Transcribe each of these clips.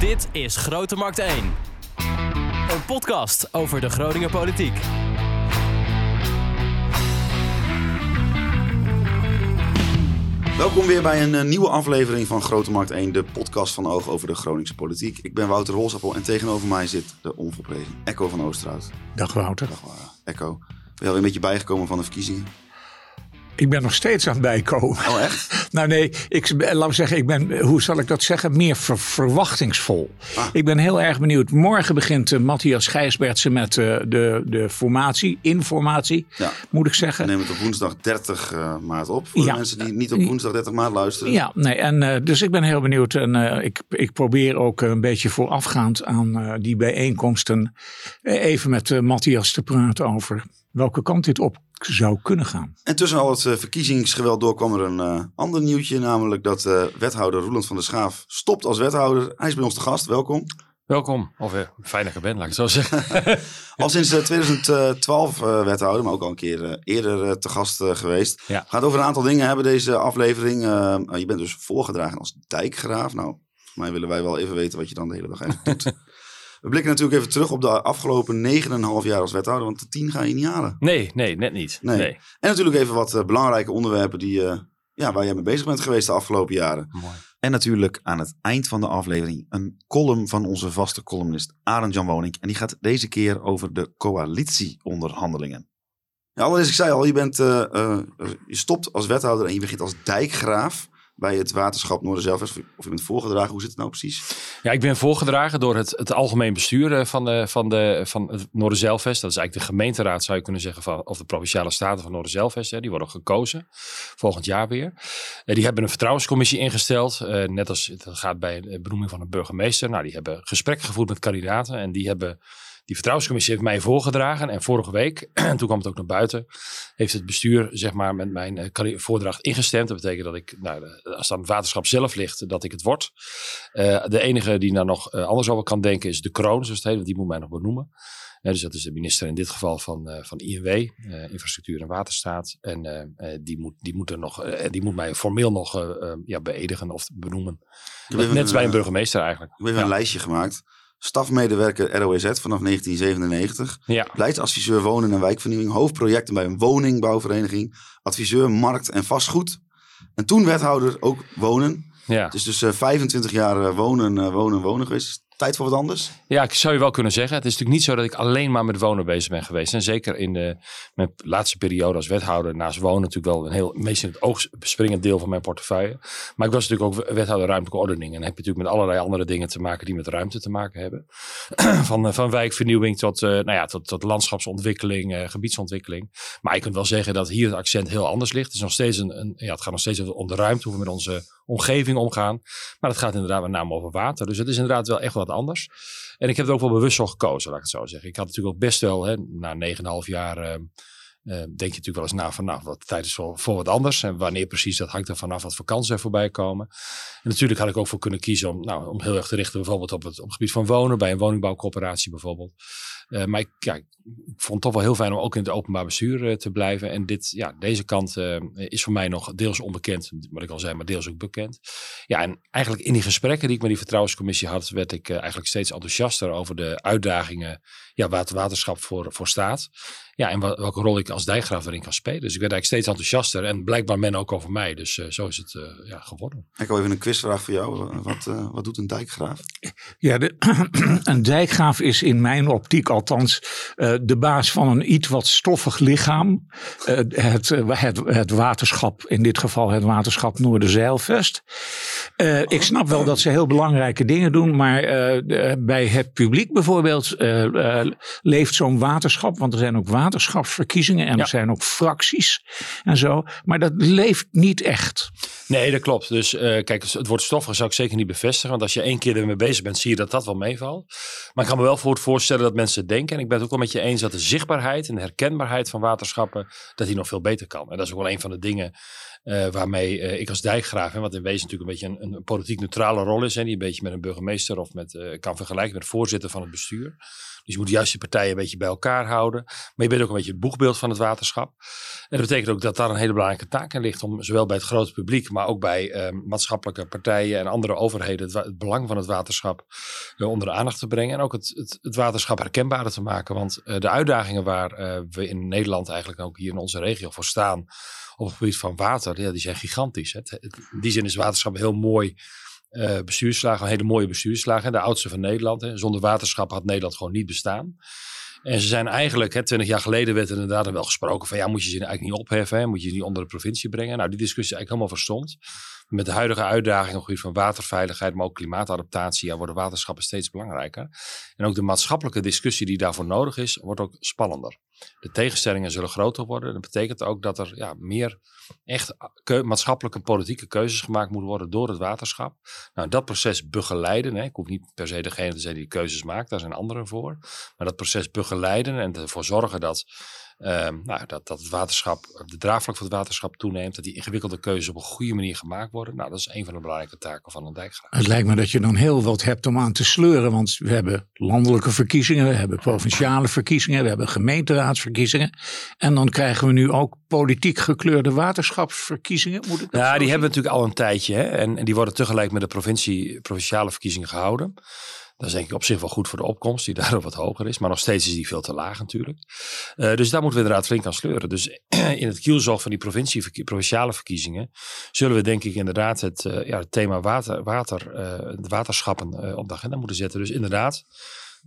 Dit is Grote Markt 1. Een podcast over de Groninger politiek. Welkom weer bij een eh, nieuwe aflevering van Grote Markt 1, de podcast van Oog over de Groningse politiek. Ik ben Wouter Rolsappel en tegenover mij zit de onvolprezen Echo van Oosterhout. Dag Wouter. Dag uh, Echo. Ben je alweer een beetje bijgekomen van de verkiezingen? Ik ben nog steeds aan het bijkomen. Oh, echt? nou nee, ik, laat me zeggen, ik ben, hoe zal ik dat zeggen, meer ver, verwachtingsvol. Ah. Ik ben heel erg benieuwd. Morgen begint uh, Matthias Gijsbertsen met uh, de, de formatie, informatie, ja. moet ik zeggen. We nemen het op woensdag 30 uh, maart op, voor ja. de mensen die niet op woensdag 30 maart luisteren. Ja, nee, en dus ik ben heel benieuwd. En ik, ik probeer ook een beetje voorafgaand aan die bijeenkomsten even met Matthias te praten over welke kant dit op zou kunnen gaan. En tussen al het uh, verkiezingsgeweld door kwam er een uh, ander nieuwtje, namelijk dat uh, wethouder Roeland van der Schaaf stopt als wethouder. Hij is bij ons te gast, welkom. Welkom, of uh, fijn dat je bent, laat ik het zo zeggen. al sinds 2012 wethouder, maar ook al een keer eerder te gast geweest. Ja. Gaat over een aantal dingen hebben deze aflevering. je bent dus voorgedragen als dijkgraaf. Nou, mij willen wij wel even weten wat je dan de hele dag eigenlijk doet. We blikken natuurlijk even terug op de afgelopen 9,5 jaar als wethouder. Want de 10 ga je niet halen. Nee, nee, net niet. Nee. En natuurlijk even wat uh, belangrijke onderwerpen die, uh, ja, waar jij mee bezig bent geweest de afgelopen jaren. Mooi. En natuurlijk aan het eind van de aflevering een column van onze vaste columnist Arend Jan Woning. En die gaat deze keer over de coalitieonderhandelingen. Ja, allereerst, ik zei al, je, bent, uh, je stopt als wethouder en je begint als dijkgraaf bij het waterschap Noorderzelvest? Of je bent voorgedragen, hoe zit het nou precies? Ja, ik ben voorgedragen door het, het algemeen bestuur eh, van, de, van, de, van het Noorderzelvest. Dat is eigenlijk de gemeenteraad, zou je kunnen zeggen, of de provinciale staten van Noorderzelvest. Die worden gekozen, volgend jaar weer. Eh, die hebben een vertrouwenscommissie ingesteld. Uh, net als het gaat bij de benoeming van een burgemeester. Nou, die hebben gesprekken gevoerd met kandidaten en die hebben die vertrouwenscommissie heeft mij voorgedragen. En vorige week, en toen kwam het ook naar buiten, heeft het bestuur zeg maar, met mijn uh, voordracht ingestemd. Dat betekent dat ik, nou, als het aan het waterschap zelf ligt, dat ik het word. Uh, de enige die daar nog anders over kan denken is de kroon, zoals het heet. Want die moet mij nog benoemen. dus dat is de minister in dit geval van, van INW, Infrastructuur en Waterstaat. En die, moet, die, moet er nog, die moet mij formeel nog ja, beëdigen of benoemen. Net als bij een burgemeester eigenlijk. We hebben ja. een lijstje gemaakt stafmedewerker ROZ vanaf 1997. Ja. Beleidsadviseur wonen en wijkvernieuwing. Hoofdprojecten bij een woningbouwvereniging. Adviseur markt en vastgoed. En toen wethouder ook wonen. Ja. Het is dus uh, 25 jaar uh, wonen, uh, wonen, wonen geweest tijd voor wat anders? Ja, ik zou je wel kunnen zeggen. Het is natuurlijk niet zo dat ik alleen maar met wonen bezig ben geweest. En zeker in de, mijn laatste periode als wethouder naast wonen natuurlijk wel een heel, meest in het oog springend deel van mijn portefeuille. Maar ik was natuurlijk ook wethouder ruimtelijke ordening. En heb je natuurlijk met allerlei andere dingen te maken die met ruimte te maken hebben. van, eh, van wijkvernieuwing tot, uh, nou ja, tot, tot landschapsontwikkeling, uh, gebiedsontwikkeling. Maar je kunt wel zeggen dat hier het accent heel anders ligt. Het, is nog steeds een, een ja, het gaat nog steeds om de ruimte, hoe we met onze omgeving omgaan. Maar het gaat inderdaad met name over water. Dus het is inderdaad wel echt wat anders. En ik heb het ook wel bewust zo gekozen, laat ik het zo zeggen. Ik had natuurlijk ook best wel, hè, na 9,5 jaar... Uh, uh, denk je natuurlijk wel eens na van nou, wat tijd is voor, voor wat anders. En wanneer precies, dat hangt er vanaf wat vakanties er voorbij komen. En natuurlijk had ik ook voor kunnen kiezen om, nou, om heel erg te richten bijvoorbeeld op het, op het gebied van wonen, bij een woningbouwcoöperatie bijvoorbeeld. Uh, maar ik, ja, ik vond het toch wel heel fijn om ook in het openbaar bestuur uh, te blijven. En dit, ja, deze kant uh, is voor mij nog deels onbekend, wat ik al zei, maar deels ook bekend. Ja, en eigenlijk in die gesprekken die ik met die vertrouwenscommissie had, werd ik eigenlijk steeds enthousiaster over de uitdagingen ja, waar het waterschap voor, voor staat. Ja, en welke rol ik als dijkgraaf erin kan spelen. Dus ik werd eigenlijk steeds enthousiaster en blijkbaar men ook over mij. Dus zo is het ja, geworden. Ik wil even een quizvraag voor jou. Wat, wat doet een dijkgraaf? Ja, de, een dijkgraaf is in mijn optiek al althans uh, de baas van een iets wat stoffig lichaam. Uh, het, uh, het, het, waterschap, in dit geval het waterschap Noorderzeilvest. ik snap wel dat ze heel belangrijke dingen doen, maar bij het publiek bijvoorbeeld leeft zo'n waterschap, want er zijn ook waterschapsverkiezingen en ja. er zijn ook fracties en zo, maar dat leeft niet echt. Nee, dat klopt. Dus kijk, het woord stoffig zou ik zeker niet bevestigen, want als je één keer ermee bezig bent, zie je dat dat wel meevalt. Maar ik kan me wel voor voorstellen dat mensen denken. En ik ben het ook wel met je eens dat de zichtbaarheid en de herkenbaarheid van waterschappen, dat die nog veel beter kan. En dat is ook wel een van de dingen waarmee ik als dijkgraaf, hè, wat in wezen natuurlijk een beetje een, een politiek neutrale rol is, hè, die een beetje met een burgemeester of met, kan vergelijken met voorzitter van het bestuur. Dus je moet juist die partijen een beetje bij elkaar houden. Maar je bent ook een beetje het boegbeeld van het waterschap. En dat betekent ook dat daar een hele belangrijke taak in ligt. Om zowel bij het grote publiek, maar ook bij eh, maatschappelijke partijen en andere overheden het, belang van het waterschap uh, onder de aandacht te brengen. En ook het, het, waterschap herkenbaarder te maken. Want uh, de uitdagingen waar eh, we in Nederland eigenlijk ook hier in onze regio voor staan op het gebied van water, ja, die zijn gigantisch. Het, in die zin is waterschap heel mooi uh, bestuurslagen, een hele mooie bestuurslagen. De oudste van Nederland. Hè. Zonder waterschap had Nederland gewoon niet bestaan. En ze zijn eigenlijk, hè, 20 jaar geleden werd er inderdaad wel gesproken van ja, moet je ze eigenlijk niet opheffen, moet je ze niet onder de provincie brengen. Nou, die discussie is eigenlijk helemaal verstond. Met de huidige uitdagingen op gebied van waterveiligheid, maar ook klimaatadaptatie, ja, worden waterschappen steeds belangrijker. En ook de maatschappelijke discussie die daarvoor nodig is, wordt ook spannender. De tegenstellingen zullen groter worden. Dat betekent ook dat er ja, meer echt maatschappelijke en politieke keuzes gemaakt moeten worden door het waterschap. Nou, dat proces begeleiden. Hè. Ik hoef niet per se degene te zijn die keuzes maakt, daar zijn anderen voor. Maar dat proces begeleiden en ervoor zorgen dat Um, nou, dat, dat het waterschap, de draagvlak van het waterschap toeneemt, dat die ingewikkelde keuzes op een goede manier gemaakt worden. Nou, dat is een van de belangrijke taken van een dijkgraaf. Het lijkt me dat je dan heel wat hebt om aan te sleuren, want we hebben landelijke verkiezingen, we hebben provinciale verkiezingen, we hebben gemeenteraadsverkiezingen. En dan krijgen we nu ook politiek gekleurde waterschapsverkiezingen. Moet ik ja, die hebben we natuurlijk al een tijdje hè? En, en die worden tegelijk met de provincie, provinciale verkiezingen gehouden. Dat is denk ik op zich wel goed voor de opkomst, die daarop wat hoger is. Maar nog steeds is die veel te laag natuurlijk. Uh, dus daar moeten we inderdaad flink aan sleuren. Dus in het kielzog van die provincie, provinciale verkiezingen zullen we denk ik inderdaad het, uh, ja, het thema water, water uh, de waterschappen op de agenda moeten zetten. Dus inderdaad,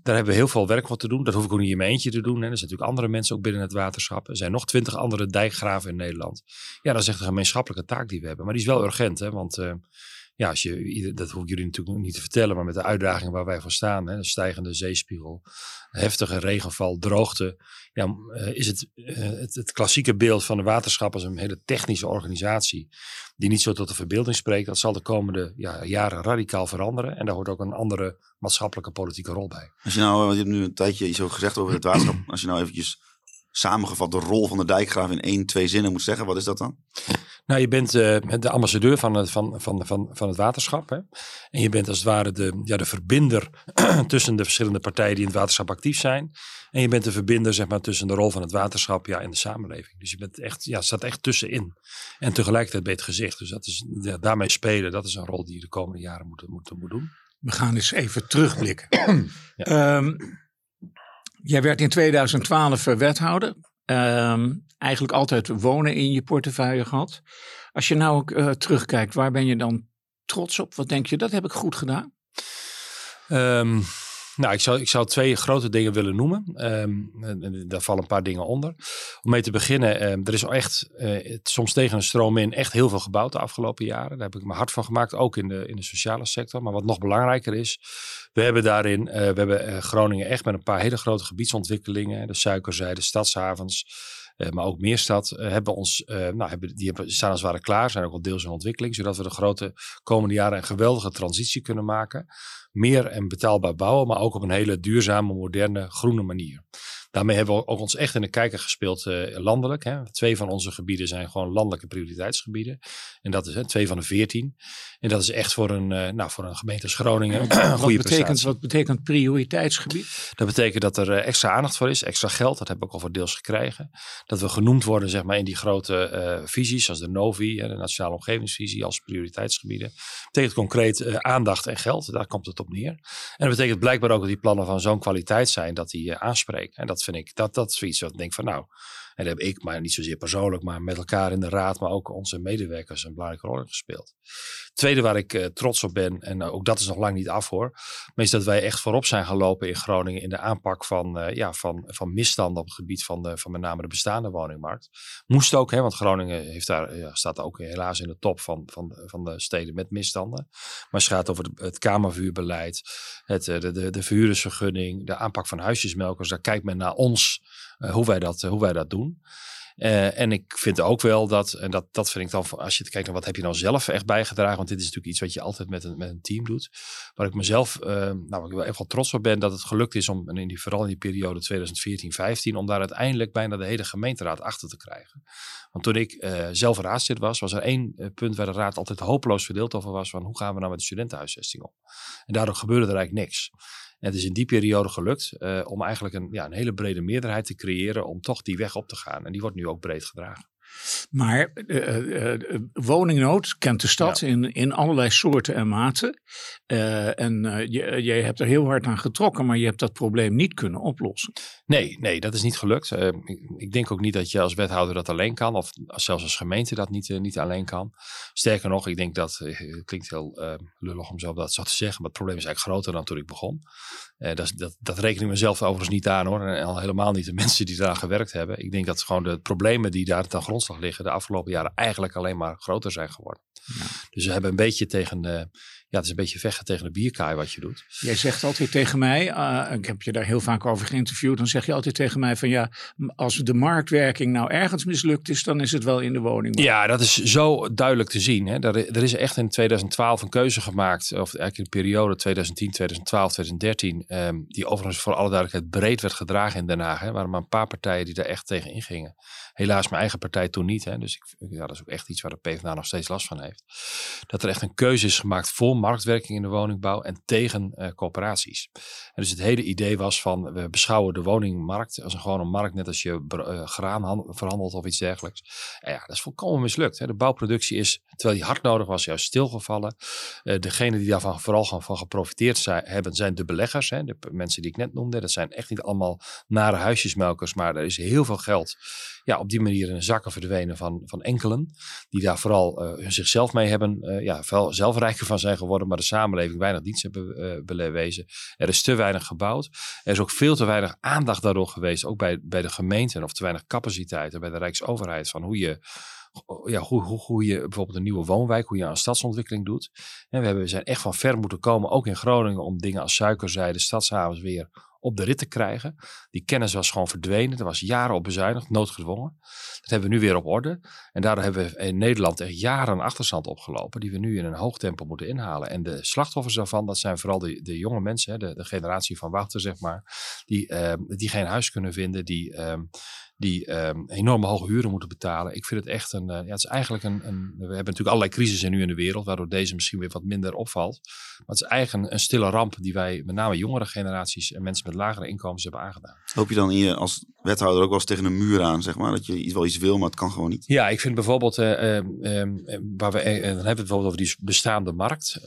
daar hebben we heel veel werk voor te doen. Dat hoef ik ook niet in mijn eentje te doen. Hè. Er zijn natuurlijk andere mensen ook binnen het waterschap. Er zijn nog twintig andere dijkgraven in Nederland. Ja, dat is echt een gemeenschappelijke taak die we hebben. Maar die is wel urgent, hè, want ja, als je, dat hoef ik jullie natuurlijk niet te vertellen, maar met de uitdagingen waar wij voor staan, hè, stijgende zeespiegel, heftige regenval, droogte, ja, eh, is het, eh, het, het, klassieke beeld van de waterschap als een hele technische organisatie, die niet zo tot de verbeelding spreekt, dat zal de komende ja, jaren radicaal veranderen. En daar hoort ook een andere maatschappelijke politieke rol bij. Als je nou, je hebt nu een tijdje iets over gezegd over het waterschap, als je nou eventjes samengevat de rol van de dijkgraaf in één, twee zinnen moet zeggen, wat is dat dan? Nou, je bent uh, de ambassadeur van het, van, van, van, van het waterschap. Hè? En je bent als het ware de, ja, de verbinder tussen de verschillende partijen die in het waterschap actief zijn. En je bent de verbinder zeg maar, tussen de rol van het waterschap ja, en de samenleving. Dus je bent echt, ja, staat echt tussenin. En tegelijkertijd ben je het gezicht. Dus dat is, ja, daarmee spelen, dat is een rol die je de komende jaren moet, moet, moet doen. We gaan eens even terugblikken. ja. um, jij werd in 2012 wethouder. Um, eigenlijk altijd wonen in je portefeuille gehad. Als je nou uh, terugkijkt, waar ben je dan trots op? Wat denk je, dat heb ik goed gedaan? Um, nou, ik zou, ik twee grote dingen willen noemen. Um, daar vallen een paar dingen onder. Om mee te beginnen, um, er is echt uh, soms tegen een stroom in echt heel veel gebouwd de afgelopen jaren. Daar heb ik me hard van gemaakt, ook in de, in de sociale sector. Maar wat nog belangrijker is, we hebben daarin, uh, we hebben uh, Groningen echt met een paar hele grote gebiedsontwikkelingen. De suikerzijde, stadshavens. Uh, maar ook Meerstad hebben ons, nou, hebben, die hebben, staan als het ware klaar, zijn ook al deels in ontwikkeling, zodat we de grote komende jaren een geweldige transitie kunnen maken. Meer en betaalbaar bouwen, maar ook op een hele duurzame, moderne, groene manier. Daarmee hebben we ook ons echt in de kijker gespeeld uh, landelijk. Hè. Twee van onze gebieden zijn gewoon landelijke prioriteitsgebieden. En dat is hè, twee van de veertien. En dat is echt voor een, uh, nou, voor een gemeente als Groningen een wat goede betekent, Wat betekent prioriteitsgebied? Dat betekent dat er uh, extra aandacht voor is, extra geld. Dat hebben we ook al voor deels gekregen. Dat we genoemd worden zeg maar, in die grote visies, zoals de NOVI, de Nationale Omgevingsvisie, als prioriteitsgebieden. Dat betekent concreet aandacht en geld. Daar komt het op neer. En dat betekent blijkbaar ook dat die plannen van zo'n kwaliteit zijn dat die aanspreken. En dat vind ik, dat, dat is iets wat ik denk van nou, en heb ik, maar niet zozeer persoonlijk, maar met elkaar in de raad, maar ook onze medewerkers een belangrijke rol gespeeld. tweede waar ik uh, trots op ben, en uh, ook dat is nog lang niet af hoor, is dat wij echt voorop zijn gelopen in Groningen in de aanpak van, uh, ja, van, van misstanden op het gebied van, de, van met name de bestaande woningmarkt. Moest ook, hè, want Groningen heeft daar, ja, staat ook helaas in de top van, van, van de steden met misstanden. Maar het gaat over het kamervuurbeleid, het, de, de, de verhuurdersvergunning, de aanpak van huisjesmelkers. Daar kijkt men naar ons hoe, wij dat, hoe wij dat doen. Uh, en ik vind ook wel dat, en dat, dat vind ik dan, als je kijkt naar wat heb je nou zelf echt bijgedragen, want dit is natuurlijk iets wat je altijd met een, met een team doet. Waar ik mezelf, nou, ik wel echt wel trots op ben, dat het gelukt is om, in die, vooral in die periode 2014-15, om daar uiteindelijk bijna de hele gemeenteraad achter te krijgen. Want toen ik zelf raadslid was, was er één punt waar de raad altijd hopeloos verdeeld over was, van hoe gaan we nou met de studentenhuisvesting om? En daardoor gebeurde er eigenlijk niks. Het is in die periode gelukt uh, om eigenlijk een, ja, een hele brede meerderheid te creëren om toch die weg op te gaan. En die wordt nu ook breed gedragen. Maar uh, uh, woningnood kent de stad ja. in, in allerlei soorten en maten. Uh, en je, jij hebt er heel hard aan getrokken, maar je hebt dat probleem niet kunnen oplossen. Nee, nee dat is niet gelukt. Ik, ik, denk ook niet dat je als wethouder dat alleen kan, of zelfs als gemeente dat niet, niet alleen kan. Sterker nog, ik denk dat, het klinkt heel lullig om zo dat zo te zeggen, maar het probleem is eigenlijk groter dan toen ik begon. dat, dat, dat reken ik mezelf overigens niet aan hoor, en al helemaal niet de mensen die daar gewerkt hebben. Ik denk dat gewoon de problemen die daar ten grondslag liggen de afgelopen jaren eigenlijk alleen maar groter zijn geworden. Ja. Dus we hebben een beetje tegen de, ja, het is een beetje vechten tegen de bierkaai wat je doet. Jij zegt altijd tegen mij, uh, ik heb je daar heel vaak over geïnterviewd, dan zeg je altijd tegen mij van ja, als de marktwerking nou ergens mislukt is, dan is het wel in de woning. Ja, dat is zo duidelijk te zien. Hè. Er, er, is echt in 2012 een keuze gemaakt, of eigenlijk in de periode 2010, 2012, 2013, um, die overigens voor alle duidelijkheid breed werd gedragen in Den Haag. Hè. Er waren maar een paar partijen die daar echt tegen ingingen. Helaas mijn eigen partij toen niet. Hè. Dus ik, ja, dat is ook echt iets waar de PvdA nog steeds last van heeft. Dat er echt een keuze is gemaakt voor marktwerking in de woningbouw en tegen uh, coöperaties. En dus het hele idee was van we beschouwen de woningmarkt als een gewone markt, net als je uh, graan verhandelt of iets dergelijks. Ja, dat is volkomen mislukt. Hè. De bouwproductie is, terwijl die hard nodig was, juist stilgevallen. Uh, die daarvan vooral van geprofiteerd zijn, hebben, zijn de beleggers. Hè. De mensen die ik net noemde. Dat zijn echt niet allemaal nare huisjesmelkers, maar er is heel veel geld ja, op die manier in zakken verdwenen van, van enkelen. Die daar vooral uh, zichzelf mee hebben, uh, ja, veel zelf van zijn geworden, maar de samenleving weinig dienst hebben uh, bewezen. Er is te weinig gebouwd. Er is ook veel te weinig aandacht daardoor geweest, ook bij, bij de gemeenten, of te weinig capaciteiten bij de Rijksoverheid, van hoe je ja, hoe, hoe, hoe je bijvoorbeeld een nieuwe woonwijk, hoe je een stadsontwikkeling doet. En we, hebben, we zijn echt van ver moeten komen, ook in Groningen, om dingen als suikerzijde, stadshavens weer op de rit te krijgen. Die kennis was gewoon verdwenen. Er was jaren op bezuinigd, noodgedwongen. Dat hebben we nu weer op orde. En daardoor hebben we in Nederland echt jaren achterstand opgelopen, die we nu in een hoog tempo moeten inhalen. En de slachtoffers daarvan, dat zijn vooral de, de jonge mensen, de, de generatie van wachten, zeg maar, die, uh, die geen huis kunnen vinden, die, uh, die um, enorme hoge huren moeten betalen. Ik vind het echt een, uh, ja, het is eigenlijk een, een, we hebben natuurlijk allerlei crisissen nu in de wereld, waardoor deze misschien weer wat minder opvalt. Maar het is eigenlijk een, een stille ramp die wij, met name jongere generaties en mensen met lagere inkomens hebben aangedaan. Hoop je dan als wethouder ook wel eens tegen een muur aan, zeg maar, dat je iets, wel iets wil, maar het kan gewoon niet? Ja, ik vind bijvoorbeeld, uh, uh, waar we, dan hebben we het bijvoorbeeld over die bestaande markt.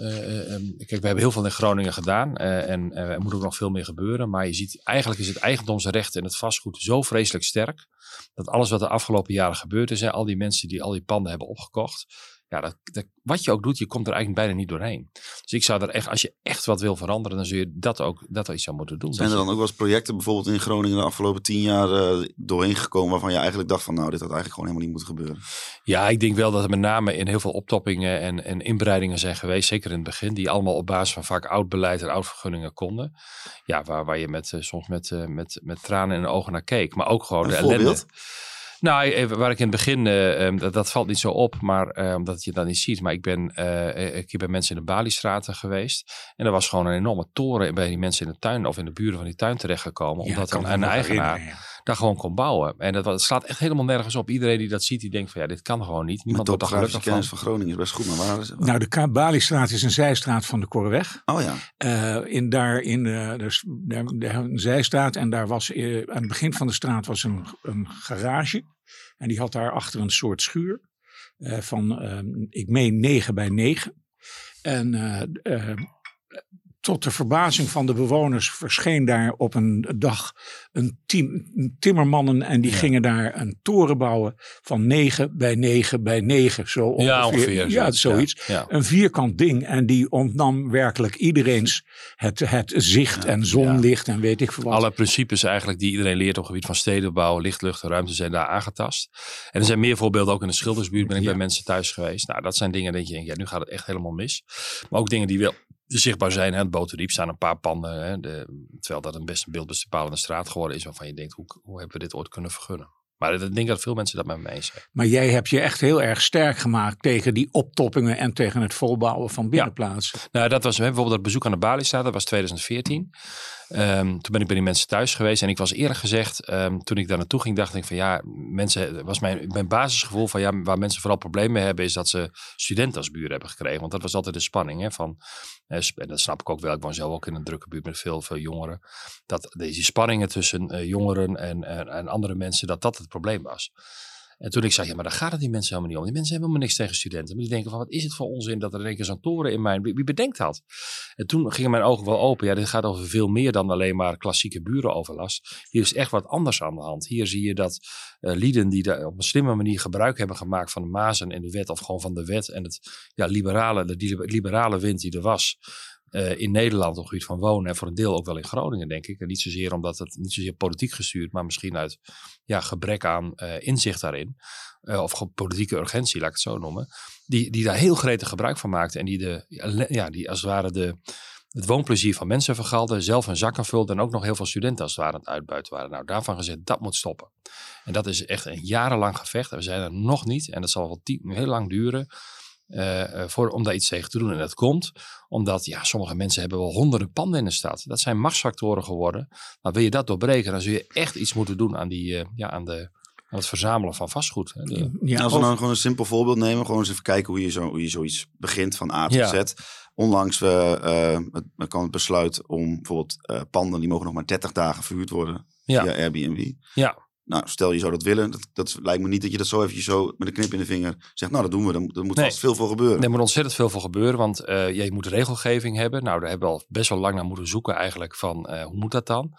kijk, we hebben heel veel in Groningen gedaan en er moet ook nog veel meer gebeuren. Maar je ziet, eigenlijk is het eigendomsrecht en het vastgoed zo vreselijk sterk dat alles wat de afgelopen jaren gebeurd is, al die mensen die al die panden hebben opgekocht, ja, dat, dat, wat je ook doet, je komt er eigenlijk bijna niet doorheen. Dus ik zou er echt, als je echt wat wil veranderen, dan zul je dat ook dat iets zou moeten doen. Zijn er dan ook wel eens projecten bijvoorbeeld in Groningen de afgelopen tien jaar uh, doorheen gekomen waarvan je eigenlijk dacht van nou, dit had eigenlijk gewoon helemaal niet moeten gebeuren? Ja, ik denk wel dat er met name in heel veel optoppingen en, en inbreidingen zijn geweest, zeker in het begin, die allemaal op basis van vaak oud beleid en oud vergunningen konden. Ja, waar, waar je met, uh, soms met, uh, met, met tranen in de ogen naar keek, maar ook gewoon Een de voorbeeld? ellende. Nou, waar ik in het begin, uh, um, dat, dat, valt niet zo op, maar uh, omdat je dat niet ziet. Maar ik ben, uh, ik ben mensen in de Baliestraten geweest. En er was gewoon een enorme toren bij die mensen in de tuin of in de buren van die tuin terechtgekomen. Ja, omdat een, een eigenaar. Daar gewoon kon bouwen. En dat, dat slaat echt helemaal nergens op. Iedereen die dat ziet, die denkt van ja, dit kan gewoon niet. De Niemand wordt er topografische gelukkig kennis van. van Groningen is best goed, maar waar is het? Nou, de Baliestraat is een zijstraat van de Korreweg. Oh ja, Eh, in daar in de, dus, daar, daar een zijstraat en daar was eh, aan het begin van de straat was een, een garage en die had daar achter een soort schuur eh, van eh, ik meen 9 bij 9 en eh, eh, tot de verbazing van de bewoners verscheen daar op een dag een team timmermannen en die gingen daar een toren bouwen van 9 bij 9 bij 9 zo ongeveer. Ja, ongeveer. Ja, zoiets Ja. een vierkant ding en die ontnam werkelijk iedereen's het, het zicht en zonlicht en weet ik veel wat. Alle principes eigenlijk die iedereen leert op het gebied van stedenbouw, licht, lucht en ruimte zijn daar aangetast. En er zijn meer voorbeelden, ook in de Schildersbuurt ben ik bij mensen thuis geweest. Nou, dat zijn dingen dat je denkt, ja, nu gaat het echt helemaal mis. Maar ook dingen die wel zichtbaar zijn. Hè. Het Boterdiep staan een paar panden, hè, de, terwijl dat een best een beeldbepalende straat geworden is waarvan je denkt, hoe, hoe hebben we dit ooit kunnen vergunnen? Maar ik denk dat veel mensen dat met me eens zijn. Maar jij hebt je echt heel erg sterk gemaakt tegen die optoppingen en tegen het volbouwen van binnenplaatsen. Nou, dat was bijvoorbeeld dat bezoek aan de Bali-staat, dat was 2014. Ehm, toen ben ik bij die mensen thuis geweest en ik was eerlijk gezegd, ehm, toen ik daar naartoe ging, dacht ik van ja, mensen, was mijn, mijn basisgevoel van ja, waar mensen vooral problemen mee hebben, is dat ze studenten als buren hebben gekregen. Want dat was altijd de spanning hè, van, eh, en dat snap ik ook wel, ik woon zelf ook in een drukke buurt met veel, veel jongeren, dat deze spanningen tussen uh, jongeren en, en, en andere mensen, dat dat het probleem was. En toen ik zei, ja, maar daar gaat het die mensen helemaal niet om. Die mensen hebben helemaal niks tegen studenten. Maar die denken van, wat is het voor onzin dat er in keer zo'n toren in mijn... Wie, bedenkt dat? En toen gingen mijn ogen wel open. Ja, dit gaat over veel meer dan alleen maar klassieke burenoverlast. Hier is echt wat anders aan de hand. Hier zie je dat uh, lieden die daar op een slimme manier gebruik hebben gemaakt van de mazen in de wet. Of gewoon van de wet en het ja, liberale, de liberale wind die er was. Uh, in Nederland op het gebied van wonen en voor een deel ook wel in Groningen, denk ik. En niet zozeer omdat het niet zozeer politiek gestuurd, maar misschien uit ja, gebrek aan uh, inzicht daarin. Uh, of politieke urgentie, laat ik het zo noemen. Die, die daar heel gretig gebruik van maakten en die, de, ja, die als het ware de, het woonplezier van mensen vergalden, zelf hun zakken vulden en ook nog heel veel studenten als het ware aan het uitbuiten waren. Nou, daarvan gezegd, dat moet stoppen. En dat is echt een jarenlang gevecht. En we zijn er nog niet. En dat zal wel heel lang duren uh, voor, om daar iets tegen te doen. En dat komt omdat ja, sommige mensen hebben wel honderden panden in de stad. Dat zijn machtsfactoren geworden. Maar wil je dat doorbreken, dan zul je echt iets moeten doen aan, die, uh, ja, aan, de, aan het verzamelen van vastgoed. Hè. De, ja, als we nou gewoon een simpel voorbeeld nemen, gewoon eens even kijken hoe je, zo, hoe je zoiets begint van A tot ja. Z. Onlangs we, uh, het, kan het besluit om bijvoorbeeld panden die mogen nog maar 30 dagen verhuurd worden ja. via Airbnb. Ja. Nou, stel je zou dat willen. Dat, dat lijkt me niet dat je dat zo eventjes zo met een knip in de vinger zegt. Nou, dat doen we. Er, moet nee. vast veel voor gebeuren. Er moet ontzettend veel voor gebeuren. Want uh, je moet regelgeving hebben. Nou, daar hebben we al best wel lang naar moeten zoeken eigenlijk. Van uh, hoe moet dat dan?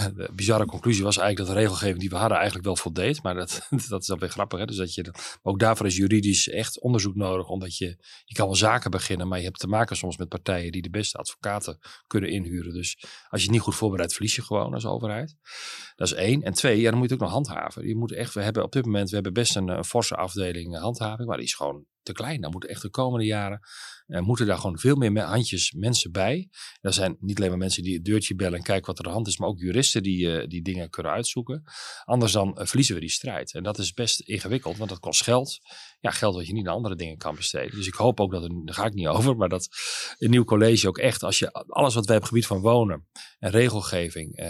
De bizarre conclusie was eigenlijk dat de regelgeving die we hadden eigenlijk wel voldeed. Maar dat, dat is dan weer grappig. Hè? Dus dat je, ook daarvoor is juridisch echt onderzoek nodig. Omdat je, je kan wel zaken beginnen. Maar je hebt te maken soms met partijen die de beste advocaten kunnen inhuren. Dus als je het niet goed voorbereidt, verlies je gewoon als overheid. Dat is één. En twee, ja, dan moet je het ook nog handhaven. Je moet echt, we hebben op dit moment we hebben best een, een forse afdeling handhaving. Maar die is gewoon te klein. Dan moeten echt de komende jaren uh, moeten daar gewoon veel meer handjes mensen bij. Er zijn niet alleen maar mensen die het deurtje bellen en kijken wat er aan de hand is, maar ook juristen die, uh, die dingen kunnen uitzoeken. Anders dan uh, verliezen we die strijd. En dat is best ingewikkeld, want dat kost geld. Ja, geld wat je niet naar andere dingen kan besteden. Dus ik hoop ook dat, er, daar ga ik niet over, maar dat een nieuw college ook echt, als je alles wat wij op het gebied van wonen en regelgeving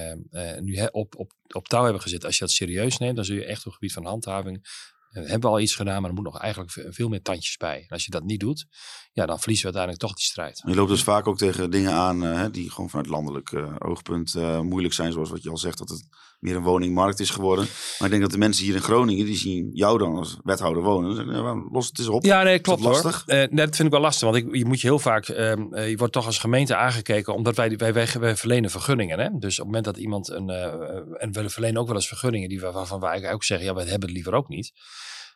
nu op, op, op touw hebben gezet, als je dat serieus neemt, dan zul je echt op het gebied van handhaving we hebben al iets gedaan, maar er moet nog eigenlijk veel meer tandjes bij. En als je dat niet doet, ja, dan verliezen we uiteindelijk toch die strijd. Je loopt dus vaak ook tegen dingen aan uh, die gewoon vanuit landelijk uh, oogpunt uh, moeilijk zijn. Zoals wat je al zegt, dat het meer een woningmarkt is geworden. Maar ik denk dat de mensen hier in Groningen, die zien jou dan als wethouder wonen. Zeggen, ja, los het eens op. Ja, nee, klopt lastig? hoor. nee, dat vind ik wel lastig. Want ik, je moet je heel vaak, ehm, je wordt toch als gemeente aangekeken, omdat wij, wij, wij, wij verlenen vergunningen. Hè? Dus op het moment dat iemand een, en we verlenen ook wel eens vergunningen die, waarvan wij ook zeggen, ja, we hebben het liever ook niet.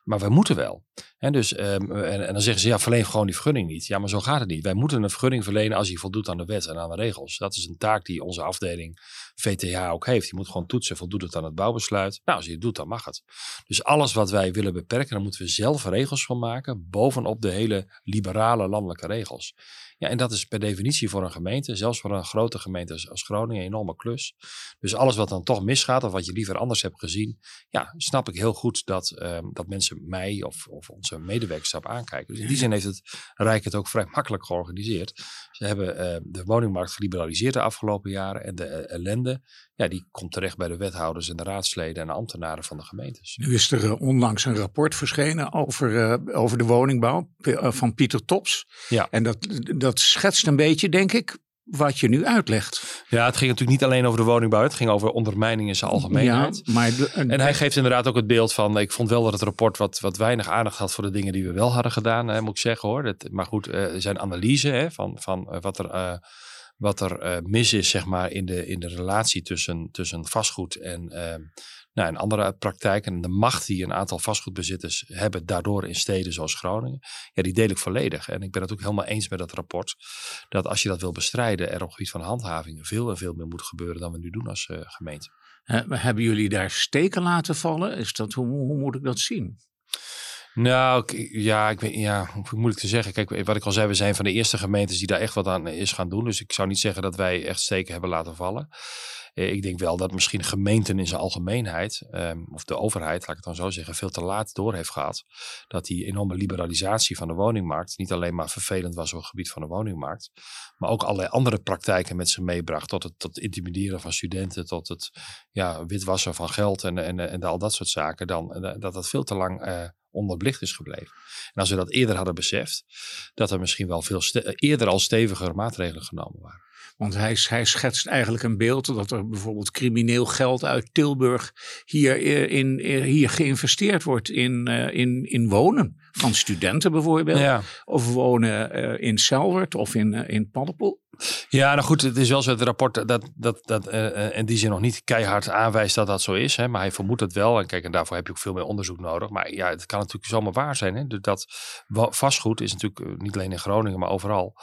Maar wij moeten wel. En, dus, um, en, en, dan zeggen ze, ja, verleen gewoon die vergunning niet. Ja, maar zo gaat het niet. Wij moeten een vergunning verlenen als hij voldoet aan de wet en aan de regels. Dat is een taak die onze afdeling VTH ook heeft. Je moet gewoon toetsen, voldoet het aan het bouwbesluit. Nou, als je het doet, dan mag het. Dus alles wat wij willen beperken, dan moeten we zelf regels van maken. Bovenop de hele liberale landelijke regels. Ja, en dat is per definitie voor een gemeente, zelfs voor een grote gemeente als, Groningen, een enorme klus. Dus alles wat dan toch misgaat of wat je liever anders hebt gezien, ja, snap ik heel goed dat, um, dat mensen mij of, of onze medewerkers daarop aankijken. Dus in die zin heeft het Rijk het ook vrij makkelijk georganiseerd. Ze hebben uh, de woningmarkt geliberaliseerd de afgelopen jaren en de uh, ellende, ja, die komt terecht bij de wethouders en de raadsleden en de ambtenaren van de gemeentes. Nu is er uh, onlangs een rapport verschenen over, over de woningbouw van Pieter Tops. Ja. En dat, dat schetst een beetje, denk ik, wat je nu uitlegt. Ja, het ging natuurlijk niet alleen over de woningbouw. Het ging over ondermijning in zijn algemeenheid. Ja, maar en hij geeft inderdaad ook het beeld van... Ik vond wel dat het rapport wat, wat weinig aandacht had voor de dingen die we wel hadden gedaan. Hè, moet ik zeggen hoor. Dat, maar goed, er zijn analyse hè, van, van wat er... Uh, wat er mis is, zeg maar, in de, in de relatie tussen, tussen vastgoed en, nou, en andere praktijken. En de macht die een aantal vastgoedbezitters hebben daardoor in steden zoals Groningen. Ja, die deel ik volledig. En ik ben het ook helemaal eens met dat rapport. Dat als je dat wil bestrijden, er op het gebied van handhaving veel en veel meer moet gebeuren dan we nu doen als uh, gemeente. hebben jullie daar steken laten vallen? Is dat, hoe, hoe moet ik dat zien? Nou, ja, ik weet, ja, hoe moeilijk te zeggen. Kijk, wat ik al zei, we zijn van de eerste gemeentes die daar echt wat aan is gaan doen. Dus ik zou niet zeggen dat wij echt steken hebben laten vallen. Eh, ik denk wel dat misschien gemeenten in zijn algemeenheid, ehm, of de overheid, laat ik het dan zo zeggen, veel te laat door heeft gehad. Dat die enorme liberalisatie van de woningmarkt niet alleen maar vervelend was op het gebied van de woningmarkt, maar ook allerlei andere praktijken met zich meebracht. Tot het tot intimideren van studenten, tot het ja, witwassen van geld en, en, en al dat soort zaken. Dan, eh, dat dat veel te lang uh, onderbelicht is gebleven. En als we dat eerder hadden beseft, dat er misschien wel veel eerder al steviger maatregelen genomen waren. Want hij, hij schetst eigenlijk een beeld dat er bijvoorbeeld crimineel geld uit Tilburg hier, eh, in, eh, hier geïnvesteerd wordt in, uh, in, in wonen. Van studenten bijvoorbeeld. Of wonen in Selwert of in, in Paddenpoel. Ja, nou goed, het is wel zo het rapport dat, dat, dat uh, in die zin nog niet keihard aanwijst dat dat zo is. Hè, maar hij vermoedt het wel. En kijk, en daarvoor heb je ook veel meer onderzoek nodig. Maar ja, het kan natuurlijk zomaar waar zijn. Hè. Dat vastgoed is natuurlijk niet alleen in Groningen, maar overal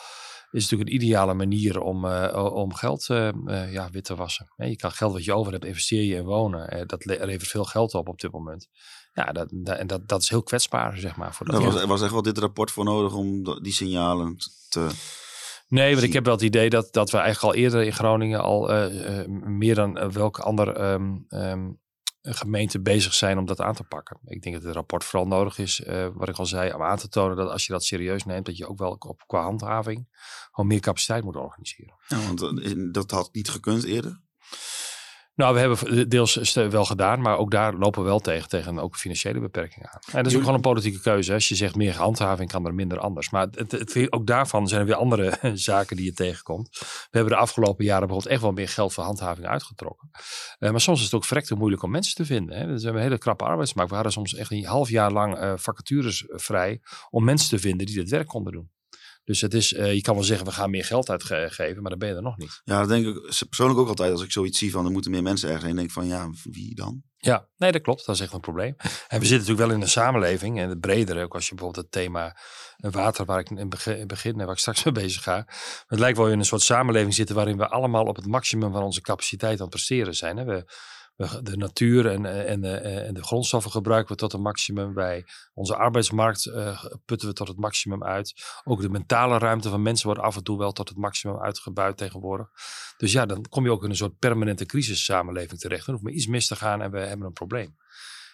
is natuurlijk een ideale manier om, uh, om geld uh, ja, wit te wassen. je kan geld wat je over hebt, investeer je in wonen. dat levert veel geld op op dit moment. Ja, dat, en dat, dat is heel kwetsbaar, zeg maar. Voor dat was, was echt wel dit rapport voor nodig om die signalen te... Nee, want ik heb wel het idee dat, dat we eigenlijk al eerder in Groningen al uh, meer dan welk ander um, um, gemeente bezig zijn om dat aan te pakken. Ik denk dat het rapport vooral nodig is, uh, wat ik al zei, om aan te tonen dat als je dat serieus neemt, dat je ook wel op, qua handhaving gewoon meer capaciteit moet organiseren. Ja, want dat had niet gekund eerder? Nou, we hebben deels wel gedaan, maar ook daar lopen we wel tegen, tegen ook financiële beperkingen aan. En dat is ook gewoon een politieke keuze. Als je zegt meer handhaving, kan er minder anders. Maar het, het, ook daarvan zijn er weer andere zaken die je tegenkomt. We hebben de afgelopen jaren bijvoorbeeld echt wel meer geld voor handhaving uitgetrokken. Uh, maar soms is het ook verrekte moeilijk om mensen te vinden. Hè. Dus we hebben een hele krappe arbeidsmarkt. We hadden soms echt een half jaar lang uh, vacatures vrij om mensen te vinden die dit werk konden doen. Dus het is, uh, je kan wel zeggen, we gaan meer geld uitgeven, maar dan ben je er nog niet. Ja, dat denk ik persoonlijk ook altijd. Als ik zoiets zie van, er moeten meer mensen ergens heen, denk ik van, ja, wie dan? Ja, nee, dat klopt. Dat is echt een probleem. En we zitten natuurlijk wel in een samenleving, en het bredere, ook als je bijvoorbeeld het thema water, waar ik in het begin, waar ik straks mee bezig ga. Het lijkt wel in een soort samenleving zitten waarin we allemaal op het maximum van onze capaciteit aan het presteren zijn. Hè? We, de natuur en, eh, en, eh, en de grondstoffen gebruiken we tot een maximum. Bij onze arbeidsmarkt putten we tot het maximum uit. Ook de mentale ruimte van mensen wordt af en toe wel tot het maximum uitgebuit tegenwoordig. Dus ja, dan kom je ook in een soort permanente crisissamenleving terecht. Dan hoeft maar iets mis te gaan en we hebben een probleem.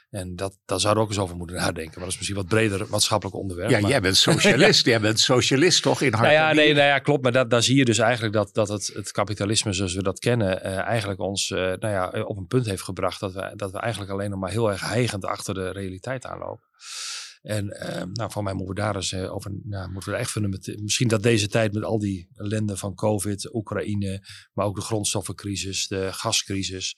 En dat, daar zouden we ook eens over moeten nadenken. Maar dat is misschien wat breder maatschappelijk onderwerp. Ja, jij bent socialist. jij bent socialist toch in hart nou ja, nee, nou ja, klopt. Maar dat, daar zie je dus eigenlijk dat, dat het, het kapitalisme zoals we dat kennen... Uh, eigenlijk ons uh, nou ja, op een punt heeft gebracht... Dat we, dat we eigenlijk alleen nog maar heel erg heigend achter de realiteit aanlopen. En uh, nou, van mij moeten we daar eens uh, over, nou, moeten we echt fundament, misschien dat deze tijd met al die ellende van COVID, Oekraïne, maar ook de grondstoffencrisis, de gascrisis,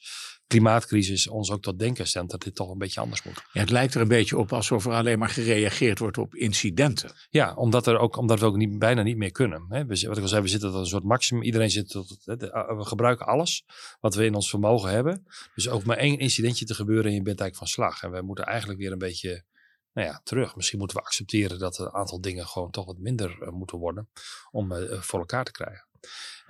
klimaatcrisis ons ook tot denken stemt dat dit toch een beetje anders moet. Ja, het lijkt er een beetje op alsof er alleen maar gereageerd wordt op incidenten. Ja, omdat, er ook, omdat we ook niet, bijna niet meer kunnen. Hè. We, wat ik al zei, we zitten tot een soort maximum. Iedereen zit tot, we gebruiken alles wat we in ons vermogen hebben. Dus ook maar één incidentje te gebeuren en je bent eigenlijk van slag. En we moeten eigenlijk weer een beetje nou ja, terug. Misschien moeten we accepteren dat een aantal dingen gewoon toch wat minder uh, moeten worden om uh, voor elkaar te krijgen.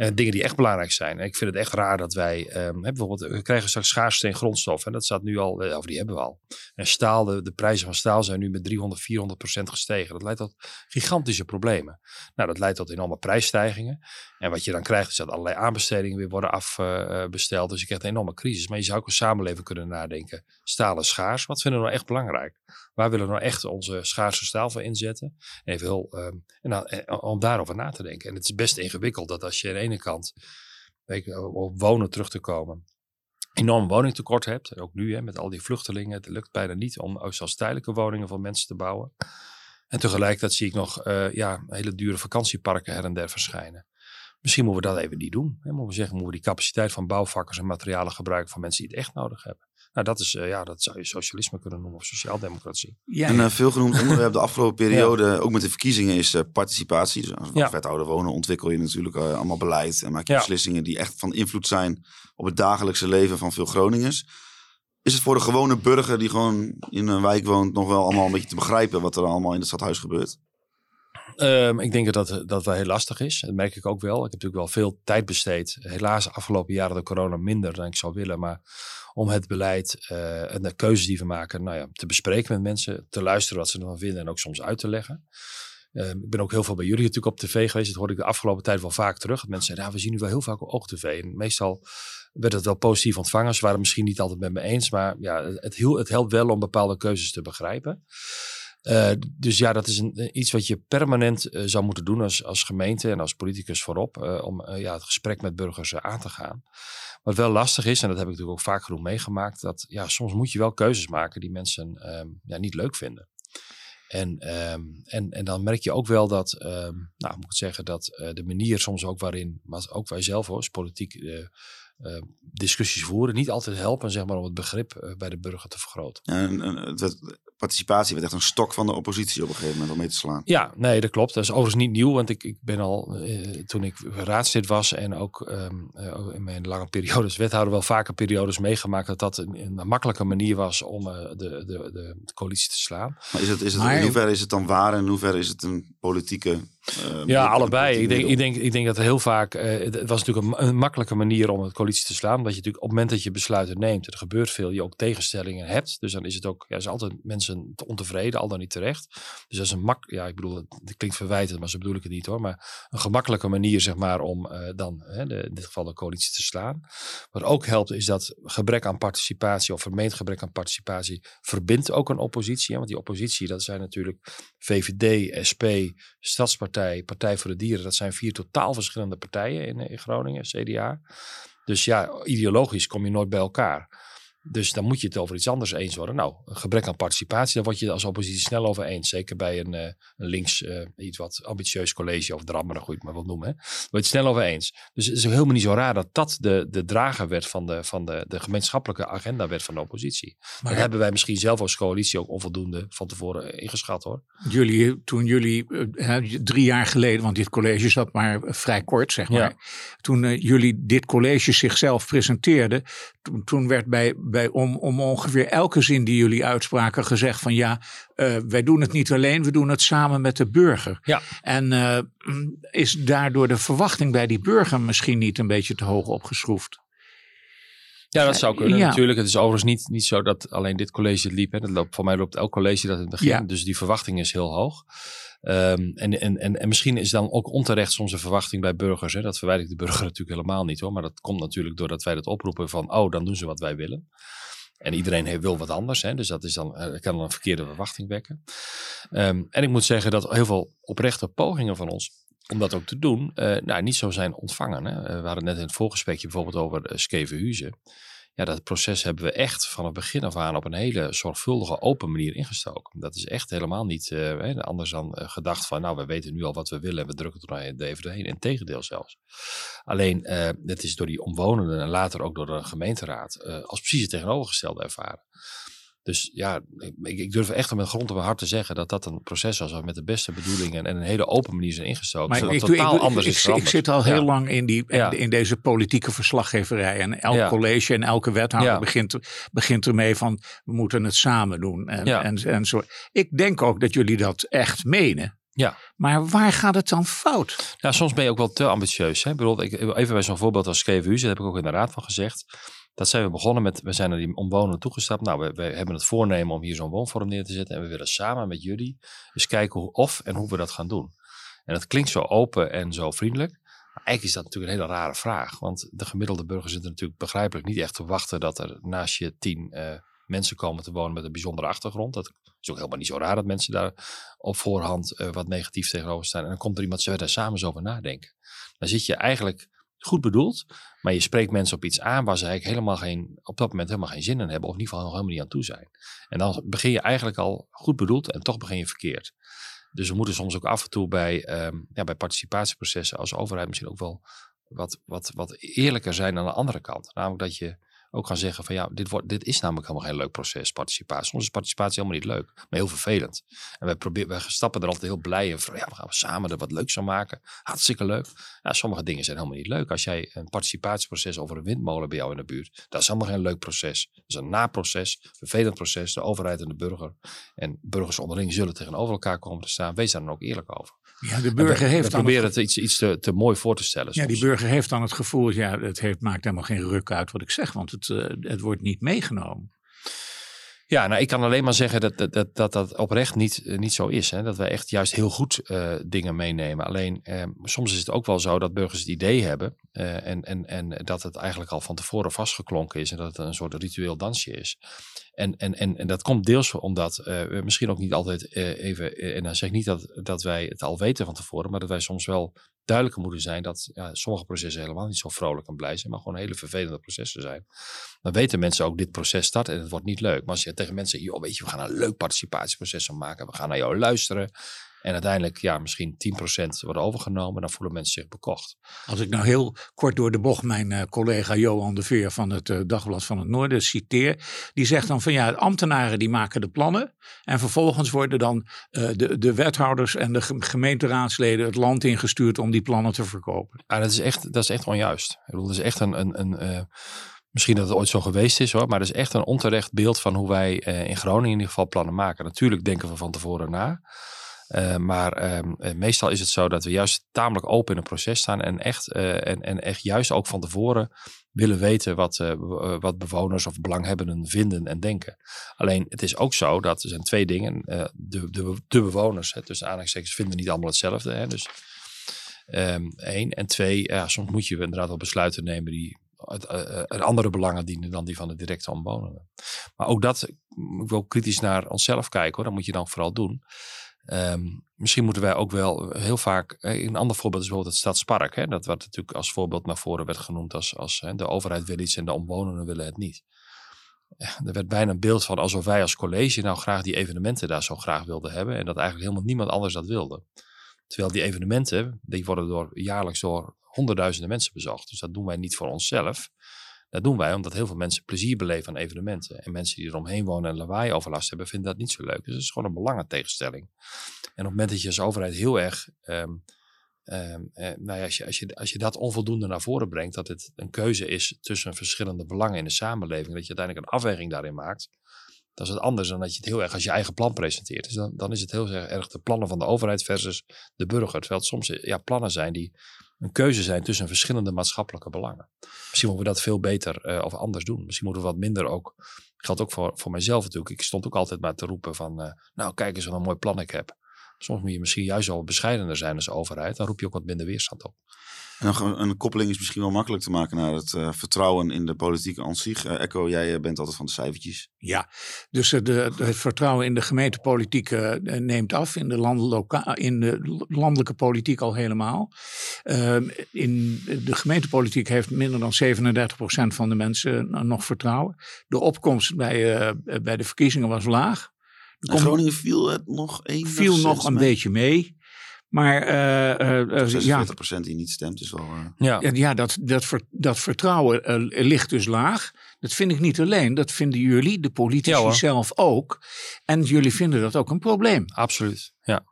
Uh, dingen die echt belangrijk zijn. En ik vind het echt raar dat wij, um, bijvoorbeeld, we krijgen straks schaarste in grondstof. En dat staat nu al, of die hebben we al. En staal, de, prijzen van staal zijn nu met 300, 400 procent gestegen. Dat leidt tot gigantische problemen. Nou, dat leidt tot enorme prijsstijgingen. En wat je dan krijgt is dat allerlei aanbestedingen weer worden afbesteld. Uh, dus je krijgt een enorme crisis. Maar je zou ook een samenleving kunnen nadenken. Staal is schaars. Wat vinden we nou echt belangrijk? Waar willen we nou echt onze schaarse staal voor inzetten? Even heel, um, en dan, om daarover na te denken. En het is best ingewikkeld dat als je de kant, je, op wonen terug te komen, enorm woningtekort hebt. Ook nu hè, met al die vluchtelingen. Het lukt bijna niet om zelfs tijdelijke woningen voor mensen te bouwen. En tegelijkertijd zie ik nog uh, ja, hele dure vakantieparken her en der verschijnen. Misschien moeten we dat even niet doen. Hè. Moeten we zeggen, moeten we die capaciteit van bouwvakkers en materialen gebruiken van mensen die het echt nodig hebben. Nou, dat, is, uh, ja, dat zou je socialisme kunnen noemen of sociaaldemocratie. Ja, Een uh, veel genoemd onderwerp de afgelopen periode, ja. ook met de verkiezingen, is uh, participatie. Dus als ja. wethouder wonen ontwikkel je natuurlijk allemaal beleid en maak je beslissingen die echt van invloed zijn op het dagelijkse leven van veel Groningers. Is het voor de gewone burger die gewoon in een wijk woont nog wel allemaal een beetje te begrijpen wat er allemaal in het stadhuis gebeurt? Um, ik denk dat dat, dat wel heel lastig is. Dat merk ik ook wel. Ik heb natuurlijk wel veel tijd besteed. Helaas afgelopen jaren de corona minder dan ik zou willen. Maar om het beleid uh, en de keuzes die we maken nou ja, te bespreken met mensen. Te luisteren wat ze ervan vinden en ook soms uit te leggen. Um, ik ben ook heel veel bij jullie natuurlijk op tv geweest. Dat hoorde ik de afgelopen tijd wel vaak terug. Dat mensen zeiden, we zien nu wel heel vaak op oog-tv. En meestal werd het wel positief ontvangen. Ze waren misschien niet altijd met me eens. Maar ja, het helpt wel om bepaalde keuzes te begrijpen. Uh, dus ja, dat is een, iets wat je permanent uh, zou moeten doen als, als gemeente en als politicus voorop. Om ja, het gesprek met burgers aan te gaan. Wat wel lastig is, en dat heb ik natuurlijk ook vaak genoeg meegemaakt. Dat ja, soms moet je wel keuzes maken die mensen um, ja, niet leuk vinden. En, um, en, en dan merk je ook wel dat, um, nou moet ik zeggen, dat de manier soms ook waarin, maar ook wij zelf hoor, als politiek uh, discussies voeren, niet altijd helpen zeg maar, om het begrip uh, bij de burger te vergroten. Ja, en, en, het, participatie werd echt een stok van de oppositie op een gegeven moment om mee te slaan. Ja, nee, dat klopt. Dat is overigens niet nieuw, want ik, ik ben al uh, toen ik raadslid was en ook um, in mijn lange periodes wethouder wel vaker periodes meegemaakt dat dat een, een makkelijke manier was om de, de, de, de, coalitie te slaan. Maar is het, is het, maar, in hoeverre is het dan waar en in hoeverre is het een politieke uh, ja, allebei. Ik denk, ik, denk, ik denk dat heel vaak. Uh, het was natuurlijk een, een, makkelijke manier om het coalitie te slaan. Dat je natuurlijk op het moment dat je besluiten neemt, er gebeurt veel, je ook tegenstellingen hebt. Dus dan is het ook, ja, er zijn altijd mensen ontevreden, al dan niet terecht. Dus dat is een mak. Ja, ik bedoel, het klinkt verwijtend, maar zo bedoel ik het niet hoor. Maar een gemakkelijke manier, zeg maar, om uh, dan de, in dit geval de coalitie te slaan. Wat ook helpt, is dat gebrek aan participatie of vermeend gebrek aan participatie verbindt ook een oppositie. Hè? Want die oppositie, dat zijn natuurlijk VVD, SP, Stadspartij Partij voor de Dieren. Dat zijn vier totaal verschillende partijen in, in Groningen, CDA. Dus ja, ideologisch kom je nooit bij elkaar. Dus dan moet je het over iets anders eens worden. Nou, gebrek aan participatie, daar word je als oppositie snel over eens. Zeker bij een, uh, een links, uh, iets wat ambitieus college of drammer, hoe je het maar wilt noemen. Hè. Daar word je het snel over eens. Dus het is helemaal niet zo raar dat dat de, de drager werd van, de, van de, de gemeenschappelijke agenda werd van de oppositie. Maar dat hebben wij misschien zelf als coalitie ook onvoldoende van tevoren ingeschat hoor. Jullie, toen jullie drie jaar geleden, want dit college zat maar vrij kort zeg maar. Ja. Toen jullie dit college zichzelf presenteerden, toen, toen werd bij bij om, om ongeveer elke zin die jullie uitspraken gezegd van ja, uh, wij doen het niet alleen, we doen het samen met de burger. Ja. En uh, is daardoor de verwachting bij die burger misschien niet een beetje te hoog opgeschroefd? Ja, dat zou kunnen ja. natuurlijk. Het is overigens niet, niet zo dat alleen dit college het liep. Hè. Dat loopt, voor mij loopt elk college dat in het begin. Ja. Dus die verwachting is heel hoog. Um, en, en, en, en misschien is dan ook onterecht soms een verwachting bij burgers. Hè? Dat verwijt ik de burger natuurlijk helemaal niet hoor. Maar dat komt natuurlijk doordat wij dat oproepen van, oh, dan doen ze wat wij willen. En iedereen heeft, wil wat anders. Hè? Dus dat is dan, uh, kan dan een verkeerde verwachting wekken. Um, en ik moet zeggen dat heel veel oprechte pogingen van ons om dat ook te doen, uh, nou, niet zo zijn ontvangen. Hè? we hadden net in het voorgesprekje bijvoorbeeld over uh, Skevenhuizen ja, dat proces hebben we echt van het begin af aan op een hele zorgvuldige, open manier ingestoken. Dat is echt helemaal niet anders dan gedacht van, nou, we weten nu al wat we willen en we drukken er even doorheen. Integendeel zelfs. Alleen, het is door die omwonenden en later ook door de gemeenteraad als precies het tegenovergestelde ervaren. Dus ja, ik, ik, durf echt met grond op mijn hart te zeggen dat dat een proces was waar met de beste bedoelingen en een hele open manier zijn ingestoken. Maar ik, totaal ik, anders is ik, zit al heel lang in, die, in, in, deze politieke verslaggeverij. En elk ja. college en elke wethouder begint, begint ermee van we moeten het samen doen. En, en, en zo. Ik denk ook dat jullie dat echt menen. Ja. Maar waar gaat het dan fout? Ja, soms ben je ook wel te ambitieus. Hè? Bedoel, ik, even bij zo'n voorbeeld als KVU, daar heb ik ook in de raad van gezegd. Dat zijn we begonnen met, we zijn naar die omwonenden toegestapt. Nou, we, hebben het voornemen om hier zo'n woonvorm neer te zetten. En we willen samen met jullie eens kijken hoe, of en hoe we dat gaan doen. En dat klinkt zo open en zo vriendelijk. Maar eigenlijk is dat natuurlijk een hele rare vraag. Want de gemiddelde burger zit er natuurlijk begrijpelijk niet echt te wachten dat er naast je tien uh, mensen komen te wonen met een bijzondere achtergrond. Dat is ook helemaal niet zo raar dat mensen daar op voorhand uh, wat negatief tegenover staan. En dan komt er iemand, ze daar samen eens over nadenken. Dan zit je eigenlijk goed bedoeld, maar je spreekt mensen op iets aan waar ze eigenlijk helemaal geen, op dat moment helemaal geen zin in hebben, of in ieder geval nog helemaal niet aan toe zijn. En dan begin je eigenlijk al goed bedoeld en toch begin je verkeerd. Dus we moeten soms ook af en toe bij, um, ja, bij participatieprocessen als overheid misschien ook wel wat, wat, wat eerlijker zijn aan de andere kant. Namelijk dat je ook gaan zeggen van ja, dit, wordt, dit is namelijk helemaal geen leuk proces, participatie. Soms is participatie helemaal niet leuk, maar heel vervelend. En wij, proberen, wij stappen er altijd heel blij in van ja, we gaan samen er wat leuks van maken. Hartstikke leuk. Ja, sommige dingen zijn helemaal niet leuk. Als jij een participatieproces over een windmolen bij jou in de buurt, dat is helemaal geen leuk proces. Dat is een naproces, vervelend proces, de overheid en de burger. En burgers onderling zullen tegenover elkaar komen te staan. Wees daar dan ook eerlijk over. Ja, de burger heeft we proberen het, iets, iets te, te mooi voor te stellen. Ja, die burger heeft dan het gevoel, ja, het heeft, maakt helemaal geen ruk uit wat ik zeg, want het, uh, het wordt niet meegenomen. Ja, nou, ik kan alleen maar zeggen dat dat, dat, dat, oprecht niet, uh, niet zo is. Hè? Dat wij echt juist heel goed uh, dingen meenemen. Alleen soms is het ook wel zo dat burgers het idee hebben. en, en, en dat het eigenlijk al van tevoren vastgeklonken is. En dat het een soort ritueel dansje is. En, en, en, en dat komt deels omdat uh, we misschien ook niet altijd uh, even, uh, en dan zeg ik niet dat, dat wij het al weten van tevoren, maar dat wij soms wel duidelijker moeten zijn dat ja, sommige processen helemaal niet zo vrolijk en blij zijn, maar gewoon hele vervelende processen zijn. Dan weten mensen ook, dit proces start en het wordt niet leuk. Maar als je tegen mensen, joh, weet je, we gaan een leuk participatieproces maken, we gaan naar jou luisteren. En uiteindelijk, ja, misschien 10% wordt overgenomen. Dan voelen mensen zich bekocht. Als ik nou heel kort door de bocht mijn uh, collega Johan de Veer van het uh, Dagblad van het Noorden citeer. Die zegt dan van ja, ambtenaren die maken de plannen. En vervolgens worden dan uh, de, de wethouders en de gemeenteraadsleden het land ingestuurd om die plannen te verkopen. Ja, dat is echt, dat is echt onjuist. Ik bedoel, dat is echt een... een, een Misschien dat het ooit zo geweest is hoor, maar dat is echt een onterecht beeld van hoe wij in Groningen in ieder geval plannen maken. Natuurlijk denken we van tevoren na. Uh, maar uh, meestal is het zo dat we juist tamelijk open in een proces staan en echt, uh, en, en echt juist ook van tevoren willen weten wat, wat bewoners of belanghebbenden vinden en denken. Alleen het is ook zo dat er zijn twee dingen. de, de, de bewoners, hè, tussen aanhalingstekens, vinden niet allemaal hetzelfde. Hè, dus um, één. En twee, soms moet je inderdaad wel besluiten nemen die een andere belangen dienen dan die van de directe omwonenden. Maar ook dat, ik wil kritisch naar onszelf kijken hoor, dat moet je dan vooral doen. Um, misschien moeten wij ook wel heel vaak, een ander voorbeeld is bijvoorbeeld het Stadspark. Hè, dat wat natuurlijk als voorbeeld naar voren werd genoemd als, als hè, de overheid wil iets en de omwonenden willen het niet. Er werd bijna een beeld van alsof wij als college nou graag die evenementen daar zo graag wilden hebben en dat eigenlijk helemaal niemand anders dat wilde. Terwijl die evenementen, die worden door, jaarlijks door honderdduizenden mensen bezocht. Dus dat doen wij niet voor onszelf. Dat doen wij omdat heel veel mensen plezier beleven aan evenementen. En mensen die eromheen wonen en lawaai overlast hebben, vinden dat niet zo leuk. Dus het is gewoon een belangentegenstelling. En op het moment dat je als overheid heel erg. Um, um, eh, nou ja, als, je, als, je, als je dat onvoldoende naar voren brengt, dat het een keuze is tussen verschillende belangen in de samenleving, dat je uiteindelijk een afweging daarin maakt. Dat is het anders dan dat je het heel erg als je eigen plan presenteert. Dus dan, dan is het heel erg de plannen van de overheid versus de burger. Terwijl soms ja, plannen zijn die een keuze zijn tussen verschillende maatschappelijke belangen. Misschien moeten we dat veel beter uh, of anders doen. Misschien moeten we wat minder ook. Geldt ook voor, voor mijzelf natuurlijk. Ik stond ook altijd maar te roepen van, uh, nou kijk eens wat een mooi plan ik heb. Soms moet je misschien juist wel bescheidener zijn als overheid. Dan roep je ook wat minder weerstand op. En een koppeling is misschien wel makkelijk te maken naar het uh, vertrouwen in de politiek aan zich. Uh, Echo, jij bent altijd van de cijfertjes. Ja, dus uh, de, het vertrouwen in de gemeentepolitiek neemt af. In de, landelijke, in de landelijke politiek al helemaal. Ehm, in de gemeentepolitiek heeft minder dan 37% van de mensen nog vertrouwen. De opkomst bij, bij de verkiezingen was laag. In Groningen viel het nog één. Viel nog een beetje mee. Maar uh, uh, ja. die niet stemt is wel. Uh... Ja, ja dat, dat, ver, dat vertrouwen ligt dus laag. Dat vind ik niet alleen. Dat vinden jullie, de politici ja, zelf ook. En jullie vinden dat ook een probleem. Absoluut. Ja.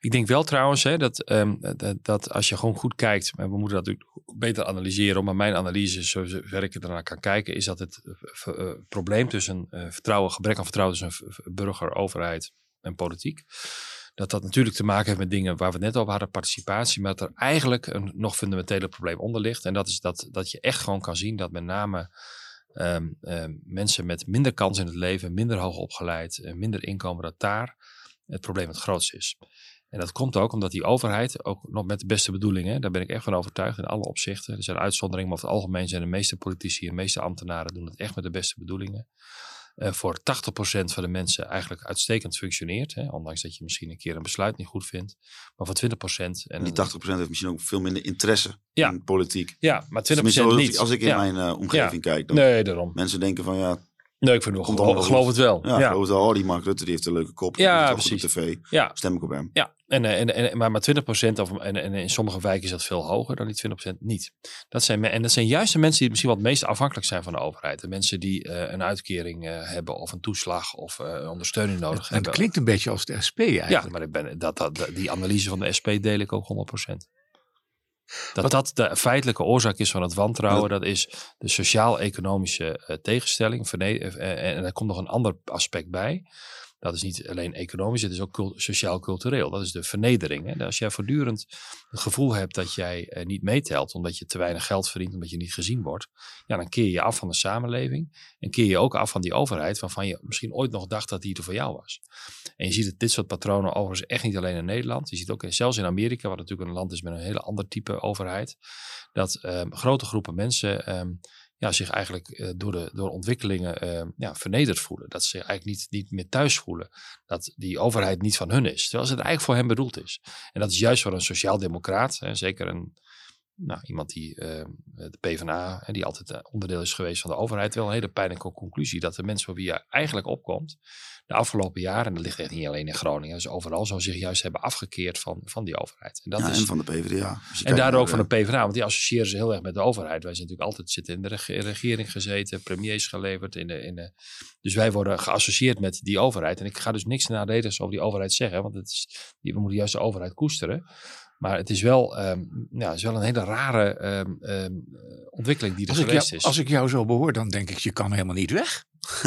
Ik denk wel trouwens hè, dat, um, dat, dat, als je gewoon goed kijkt, we moeten dat natuurlijk beter analyseren, maar mijn analyse, zover ik ernaar kan kijken, is dat het uh, probleem tussen vertrouwen, gebrek aan vertrouwen tussen burger, overheid en politiek, dat dat natuurlijk te maken heeft met dingen waar we het net over hadden, participatie, maar dat er eigenlijk een nog fundamentele probleem onder ligt. En dat is dat, dat je echt gewoon kan zien dat met name um, um, mensen met minder kans in het leven, minder hoog opgeleid, minder inkomen, dat daar het probleem het grootst is. En dat komt ook omdat die overheid, ook nog met de beste bedoelingen, daar ben ik echt van overtuigd in alle opzichten. Er zijn uitzonderingen, maar over het algemeen zijn de meeste politici en de meeste ambtenaren doen het echt met de beste bedoelingen uh, voor 80% van de mensen eigenlijk uitstekend functioneert. Hè? Ondanks dat je misschien een keer een besluit niet goed vindt. Maar voor 20%. En die 80% heeft misschien ook veel minder interesse ja. in politiek. Ja, maar 20% niet. Als ik in mijn uh, omgeving ja. kijk. Dan nee, daarom. Mensen denken van ja, Nee, ik vind het wel, Komt geloof, het wel. Ja, Ja, geloof het wel. Oh, die Mark Rutte die heeft een leuke kop. Ja, het precies. Op tv. ja, Stem ik op hem. ja. En, eh, en, en, maar, maar 20% of, en, en in sommige wijken is dat veel hoger dan die 20% niet. Dat zijn, me- en dat zijn juist de mensen die misschien wat het meest afhankelijk zijn van de overheid. De mensen die eh, een uitkering eh, hebben of een toeslag of eh, ondersteuning nodig Het hebben. klinkt een beetje als de SP eigenlijk. Ja, maar ik ben, dat, dat, dat- die analyse van de SP deel ik ook 100%. Dat dat de feitelijke oorzaak is van het wantrouwen, dat is de sociaal-economische eh, tegenstelling. eh, eh, en er komt nog een ander aspect bij. Dat is niet alleen economisch, het is ook cul- sociaal-cultureel. Dat is de vernedering. Hè? Als jij voortdurend het gevoel hebt dat jij eh, niet meetelt, omdat je te weinig geld verdient, omdat je niet gezien wordt, ja, dan keer je af van de samenleving. En keer je ook af van die overheid, waarvan je misschien ooit nog dacht dat die er voor jou was. En je ziet dit soort patronen overigens echt niet alleen in Nederland. Je ziet ook zelfs in Amerika, wat natuurlijk een land is met een hele ander type overheid, dat ehm, grote groepen mensen ehm, ja, zich eigenlijk eh, door, de, door ontwikkelingen ehm, ja, vernederd voelen. Dat ze zich eigenlijk niet, niet meer thuis voelen. Dat die overheid niet van hun is. Terwijl het eigenlijk voor hen bedoeld is. En dat is juist voor een sociaaldemocraat, zeker een, nou, iemand die ehm, de PvdA, hè, die altijd eh, onderdeel is geweest van de overheid, wel een hele pijnlijke conclusie. Dat de mensen voor wie je eigenlijk opkomt, de afgelopen jaren, en dat ligt echt niet alleen in Groningen, dus overal zo zich juist hebben afgekeerd van, van die overheid. En dat Ja, is, en van de PvdA. En daardoor ook van de PvdA, want die associëren ze heel erg met de overheid. Wij zijn natuurlijk altijd zitten in de reg- regering gezeten, premiers geleverd. In de, in de, dus wij worden geassocieerd met die overheid. En ik ga dus niks nadeligs over die overheid zeggen, want het is, we moeten juist de overheid koesteren. Maar het is wel, ehm, ja, het is wel een hele rare ehm, ehm, ontwikkeling die er Als geweest jou, is. als ik jou zo behoor, dan denk ik, je kan helemaal niet weg.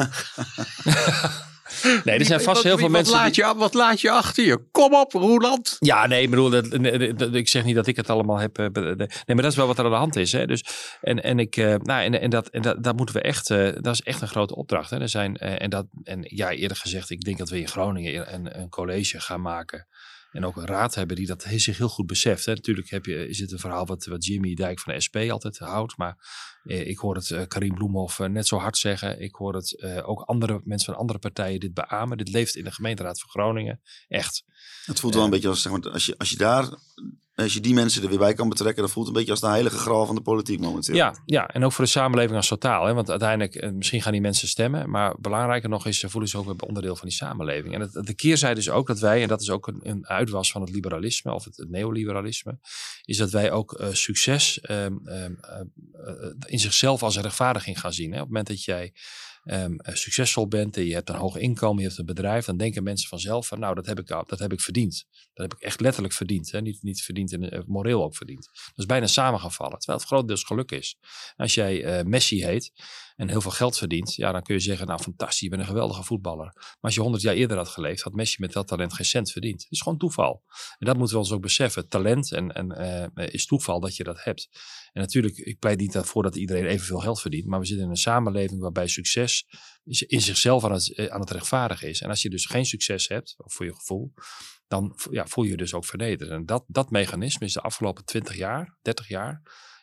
nee, er zijn vast Wat- heel veel wat mensen. Laat die- je, wat laat je achter je? Kom op, Roeland. Ja, nee, ik bedoel, dat, nee, dat- ik zeg niet dat ik het allemaal heb. eh, Nee, maar dat is wel wat er aan de hand is. Hè? Dus, en, en, ik, eh, nou, en, en, dat, en dat, dat moeten we echt, eh, dat is echt een grote opdracht. Hè? Er zijn, en, dat, en ja, eerder gezegd, ik denk dat we in Groningen een, een college gaan maken. En ook een raad hebben die dat zich heel goed beseft. Hè? Natuurlijk heb je, is het een verhaal wat, wat Jimmy Dijk van de SP altijd houdt. Maar eh, ik hoor het eh, Karim Bloemhoff eh, net zo hard zeggen. Ik hoor het eh, ook andere mensen van andere partijen dit beamen. Dit leeft in de gemeenteraad van Groningen. Echt. Het voelt wel een beetje als, zeg maar, als je, als je daar, als je die mensen er weer bij kan betrekken, dat voelt een beetje als de heilige graal van de politiek momenteel. Ja, ja, en ook voor de samenleving als totaal. Hè? Want uiteindelijk, eh, misschien gaan die mensen stemmen. Maar belangrijker nog is, ze voelen zich ook weer onderdeel van die samenleving. En het, de keerzijde is ook dat wij, en dat is ook een, een uitwas van het liberalisme of het, het neoliberalisme, is dat wij ook eh, succes ehm, ehm, eh, eh, in zichzelf als rechtvaardiging gaan zien. Hè? Op het moment dat jij eh, succesvol bent en je hebt een hoog inkomen, je hebt een bedrijf, dan denken mensen vanzelf van nou, dat heb ik, dat heb ik verdiend. Dat heb ik echt letterlijk verdiend. Hè? Niet, niet verdiend en eh, moreel ook verdiend. Dat is bijna samengevallen. Terwijl het grotendeels geluk is. Als jij eh, Messi heet en heel veel geld verdient, ja, dan kun je zeggen, nou fantastisch, je bent een geweldige voetballer. Maar als je honderd jaar eerder had geleefd, had Messi met dat talent geen cent verdiend. Het is gewoon toeval. En dat moeten we ons ook beseffen. Talent en, en, eh, is toeval dat je dat hebt. En natuurlijk, ik pleit niet voor dat iedereen evenveel geld verdient, maar we zitten in een samenleving waarbij succes in zichzelf aan het, eh, aan het rechtvaardigen is. En als je dus geen succes hebt, voor je gevoel, dan ja, voel je je dus ook vernederd. En dat, dat mechanisme is de afgelopen 20 jaar, 30 jaar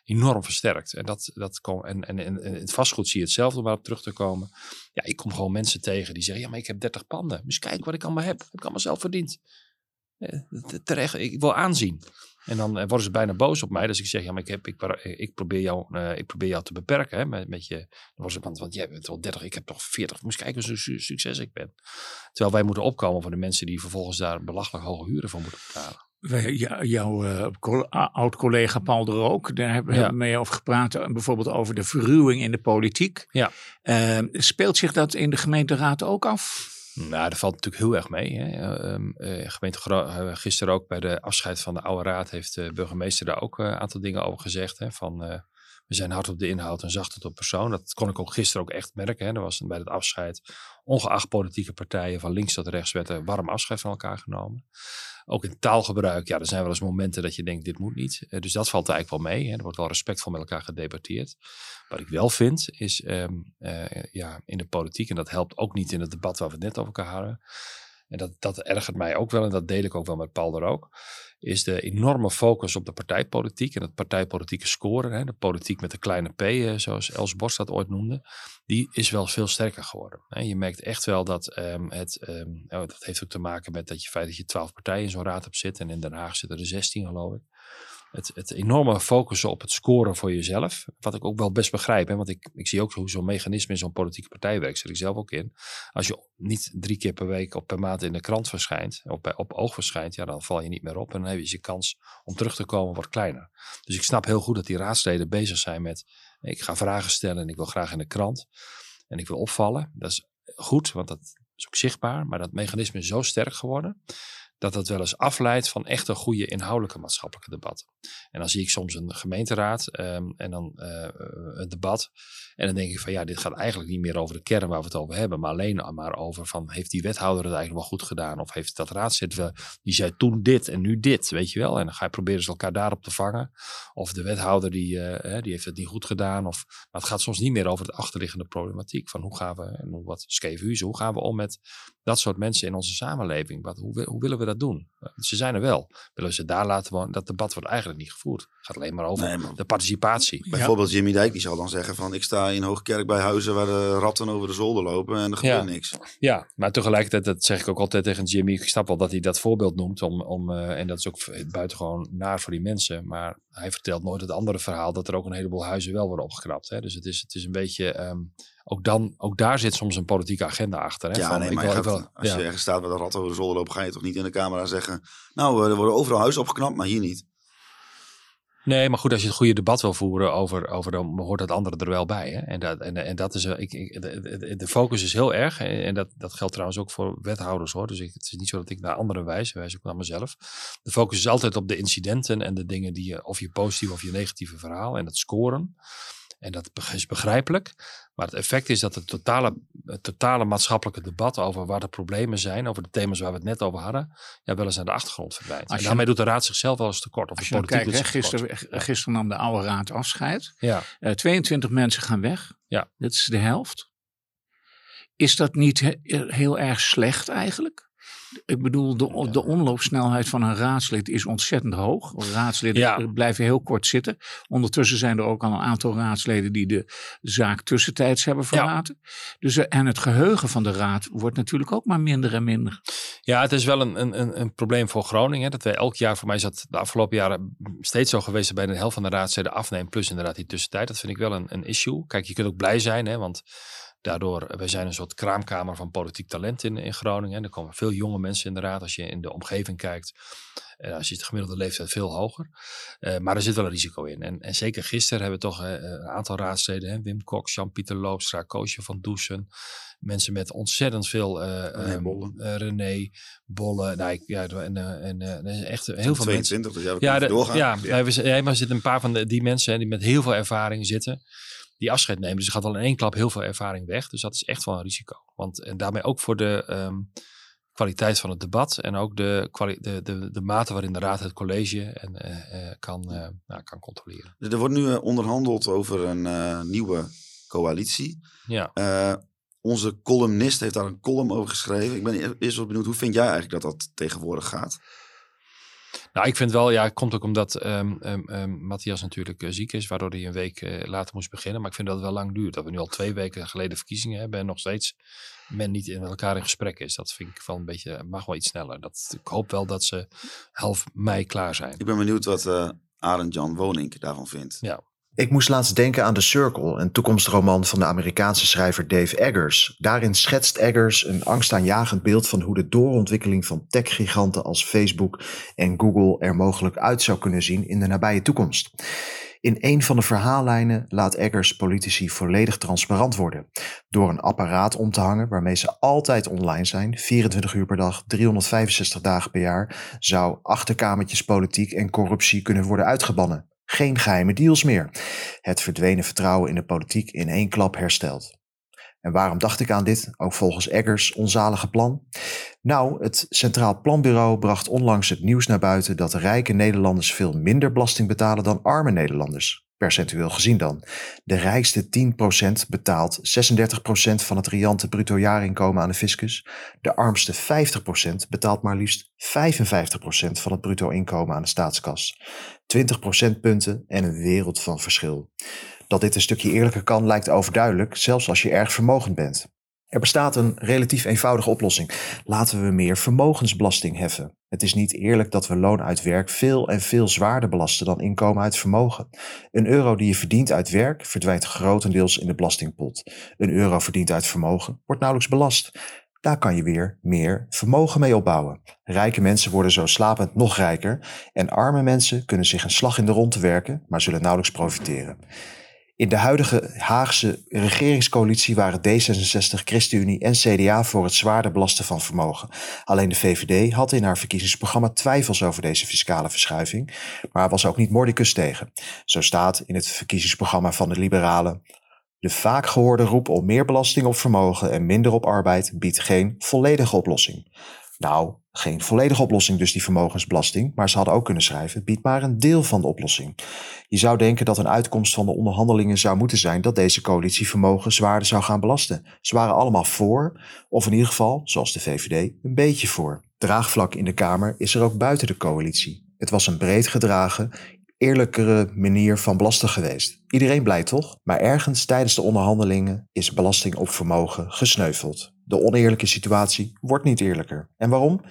enorm versterkt. En, dat, dat kom, en, en, en het vastgoed zie je hetzelfde om maar op terug te komen. Ja, ik kom gewoon mensen tegen die zeggen, ja, maar ik heb 30 panden. Dus kijk wat ik allemaal heb. Heb ik allemaal zelf verdiend. Eh, Terecht, ik wil aanzien. En dan eh, worden ze bijna boos op mij. Dus ik zeg, ja, maar ik, heb, ik, pro- ik, probeer, jou, eh, ik probeer jou te beperken. Hè, met, met je, ze, want, want jij bent wel 30, ik heb toch 40. Moest kijken hoe su- succes ik ben. Terwijl wij moeten opkomen voor de mensen die vervolgens daar belachelijk hoge huren voor moeten betalen. Wij- jouw eh, oud-collega Paul de Rook, daar hebben we Ja. mee over gepraat. eh, Bijvoorbeeld over de verruwing in de politiek. Ja. Eh, speelt zich dat in de gemeenteraad ook af? Nou, dat valt natuurlijk heel erg mee. Hè. Ehm, eh, gemeente gisteren ook bij de afscheid van de oude raad heeft de burgemeester daar ook een aantal dingen over gezegd. Hè, van we zijn hard op de inhoud en zacht op persoon. Dat kon ik ook gisteren ook echt merken. Hè. Er was bij het afscheid, ongeacht politieke partijen van links tot rechts, werd er warm afscheid van elkaar genomen. Ook in taalgebruik, ja, er zijn wel eens momenten dat je denkt, dit moet niet. Eh, dus dat valt eigenlijk wel mee. Hè. Er wordt wel respectvol met elkaar gedebatteerd. Wat ik wel vind, is ehm, eh, ja, in de politiek, en dat helpt ook niet in het debat waar we het net over elkaar hadden. En dat, dat ergert mij ook wel, en dat deel ik ook wel met Paul er ook. Is de enorme focus op de partijpolitiek en het partijpolitieke scoren. Hè, de politiek met de kleine p, eh, zoals Els Borst dat ooit noemde. Die is wel veel sterker geworden. Hè. Je merkt echt wel dat ehm, het. ehm, oh, dat heeft ook te maken met dat je feit dat je twaalf partijen in zo'n raad hebt zitten. En in Den Haag zitten er 16, geloof ik. Het, het enorme focussen op het scoren voor jezelf. Wat ik ook wel best begrijp. Hè, want ik, ik zie ook hoe zo'n mechanisme in zo'n politieke partij werkt. Zit ik zelf ook in. Als je niet drie keer per week of per maand in de krant verschijnt. Op, op oog verschijnt. Ja, dan val je niet meer op. En dan heb je je kans om terug te komen wordt kleiner. Dus ik snap heel goed dat die raadsleden bezig zijn met. Ik ga vragen stellen en ik wil graag in de krant. En ik wil opvallen. Dat is goed, want dat is ook zichtbaar. Maar dat mechanisme is zo sterk geworden dat dat wel eens afleidt van echt een goede inhoudelijke maatschappelijke debat. En dan zie ik soms een gemeenteraad um, en dan uh, een debat. En dan denk ik van ja, dit gaat eigenlijk niet meer over de kern waar we het over hebben, maar alleen maar over van heeft die wethouder het eigenlijk wel goed gedaan? Of heeft dat raadslid die zei toen dit en nu dit, weet je wel? En dan ga je proberen ze elkaar daarop te vangen. Of de wethouder die, uh, die heeft het niet goed gedaan. Of, maar het gaat soms niet meer over de achterliggende problematiek van hoe gaan we, en wat schreef u hoe gaan we om met dat soort mensen in onze samenleving? Wat, hoe, hoe willen we dat doen? Ze zijn er wel. Willen ze daar laten wonen? Dat debat wordt eigenlijk niet gevoerd. Het gaat alleen maar over de participatie. Bijvoorbeeld Jimmy Dijk, die zal dan zeggen van ik sta in Hoogkerk bij huizen waar de ratten over de zolder lopen en er gebeurt niks. Ja, maar tegelijkertijd, dat zeg ik ook altijd tegen Jimmy, ik snap wel dat hij dat voorbeeld noemt om, om uh, en dat is ook buitengewoon naar voor die mensen, maar hij vertelt nooit het andere verhaal dat er ook een heleboel huizen wel worden opgeknapt. Hè? Dus het is, het is een beetje, um, ook, dan, ook daar zit soms een politieke agenda achter. Hè? Ja, nee, maar je wel, als je ergens staat waar de rat over de zolder loopt, ga je toch niet in de camera zeggen, nou, er worden overal huizen opgeknapt, maar hier niet. Nee, maar goed, als je het goede debat wil voeren over, over dan hoort dat andere er wel bij. Hè? En, dat, en, en dat is, ik, ik, de, de, focus is heel erg. En dat, dat geldt trouwens ook voor wethouders hoor. Dus ik, het is niet zo dat ik naar anderen wijs, wijs ook naar mezelf. De focus is altijd op de incidenten en de dingen die je, of je positieve of je negatieve verhaal en het scoren. En dat is begrijpelijk. Maar het effect is dat het totale, het totale maatschappelijke debat over waar de problemen zijn, over de thema's waar we het net over hadden, ja, wel eens naar de achtergrond verdwijnt. en daarmee doet de raad zichzelf wel eens tekort. Of als je kijkt, gisteren, gisteren nam de oude raad afscheid. Ja. Uh, eh, 22 mensen gaan weg. Ja. Dit is de helft. Is dat niet heel erg slecht eigenlijk? Ik bedoel, de, de omloopsnelheid van een raadslid is ontzettend hoog. Raadsleden blijven heel kort zitten. Ondertussen zijn er ook al een aantal raadsleden die de zaak tussentijds hebben verlaten. Dus, eh, en het geheugen van de raad wordt natuurlijk ook maar minder en minder. Ja, het is wel een, een, een probleem voor Groningen. Dat wij elk jaar, voor mij is dat de afgelopen jaren steeds zo geweest, bij de helft van de raadsleden afnemen. Plus inderdaad die tussentijd. Dat vind ik wel een, een issue. Kijk, je kunt ook blij zijn, hè, want Daardoor, wij zijn een soort kraamkamer van politiek talent in, in Groningen. Er komen veel jonge mensen in de raad als je in de omgeving kijkt. Uh, als je de gemiddelde leeftijd veel hoger. Uh, maar er zit wel een risico in. En, en zeker gisteren hebben we toch uh, een aantal raadsleden. Hè? Wim Kok, Jean-Pieter Loopstra, Koosje van Douchen. Mensen met ontzettend veel... René Bolle. René Bolle. Nou, ja, en, en, en echt heel veel 22, mensen. dus ja, we doorgaan. Ja, ja. we, ja, maar er zitten een paar van de, die mensen die met heel veel ervaring zitten die afscheid nemen. Dus er gaat al in één klap heel veel ervaring weg. Dus dat is echt wel een risico. Want en daarmee ook voor de um, kwaliteit van het debat en ook de, de, de, de mate waarin de raad het college en, uh, kan, uh, nou, kan controleren. Er wordt nu onderhandeld over een nieuwe coalitie. Ja. onze columnist heeft daar een column over geschreven. Ik ben eerst wel benieuwd, hoe vind jij eigenlijk dat dat tegenwoordig gaat? Nou, ik vind wel, ja, het komt ook omdat um, um, Matthias natuurlijk uh, ziek is, waardoor hij een week uh, later moest beginnen. Maar ik vind dat het wel lang duurt. Dat we nu al twee weken geleden verkiezingen hebben en nog steeds men niet in elkaar in gesprek is. Dat vind ik wel een beetje, mag wel iets sneller. Dat, ik hoop wel dat ze half mei klaar zijn. Ik ben benieuwd wat uh, Arend Jan Woning daarvan vindt. Ja. Ik moest laatst denken aan The Circle, een toekomstroman van de Amerikaanse schrijver Dave Eggers. Daarin schetst Eggers een angstaanjagend beeld van hoe de doorontwikkeling van techgiganten als Facebook en Google er mogelijk uit zou kunnen zien in de nabije toekomst. In een van de verhaallijnen laat Eggers politici volledig transparant worden. Door een apparaat om te hangen waarmee ze altijd online zijn, 24 uur per dag, 365 dagen per jaar, zou achterkamertjes politiek en corruptie kunnen worden uitgebannen. Geen geheime deals meer. Het verdwenen vertrouwen in de politiek in één klap hersteld. En waarom dacht ik aan dit, ook volgens Eggers onzalige plan? Nou, het Centraal Planbureau bracht onlangs het nieuws naar buiten dat rijke Nederlanders veel minder belasting betalen dan arme Nederlanders percentueel gezien dan. De rijkste 10% betaalt 36% van het riante bruto jaarinkomen aan de fiscus. De armste 50% betaalt maar liefst 55% van het bruto inkomen aan de staatskas. 20 procentpunten en een wereld van verschil. Dat dit een stukje eerlijker kan lijkt overduidelijk, zelfs als je erg vermogend bent. Er bestaat een relatief eenvoudige oplossing. Laten we meer vermogensbelasting heffen. Het is niet eerlijk dat we loon uit werk veel en veel zwaarder belasten dan inkomen uit vermogen. Een euro die je verdient uit werk verdwijnt grotendeels in de belastingpot. Een euro verdiend uit vermogen wordt nauwelijks belast. Daar kan je weer meer vermogen mee opbouwen. Rijke mensen worden zo slapend nog rijker en arme mensen kunnen zich een slag in de ronde werken, maar zullen nauwelijks profiteren. In de huidige Haagse regeringscoalitie waren D66, ChristenUnie en CDA voor het zwaarder belasten van vermogen. Alleen de VVD had in haar verkiezingsprogramma twijfels over deze fiscale verschuiving, maar was ook niet mordicus tegen. Zo staat in het verkiezingsprogramma van de Liberalen de vaak gehoorde roep om meer belasting op vermogen en minder op arbeid biedt geen volledige oplossing. Nou, geen volledige oplossing dus die vermogensbelasting, maar ze hadden ook kunnen schrijven, biedt maar een deel van de oplossing. Je zou denken dat een uitkomst van de onderhandelingen zou moeten zijn dat deze coalitie vermogen zwaarder zou gaan belasten. Ze waren allemaal voor, of in ieder geval, zoals de VVD, een beetje voor. Draagvlak in de Kamer is er ook buiten de coalitie. Het was een breed gedragen, eerlijkere manier van belasten geweest. Iedereen blij toch? Maar ergens tijdens de onderhandelingen is belasting op vermogen gesneuveld. De oneerlijke situatie wordt niet eerlijker. En waarom?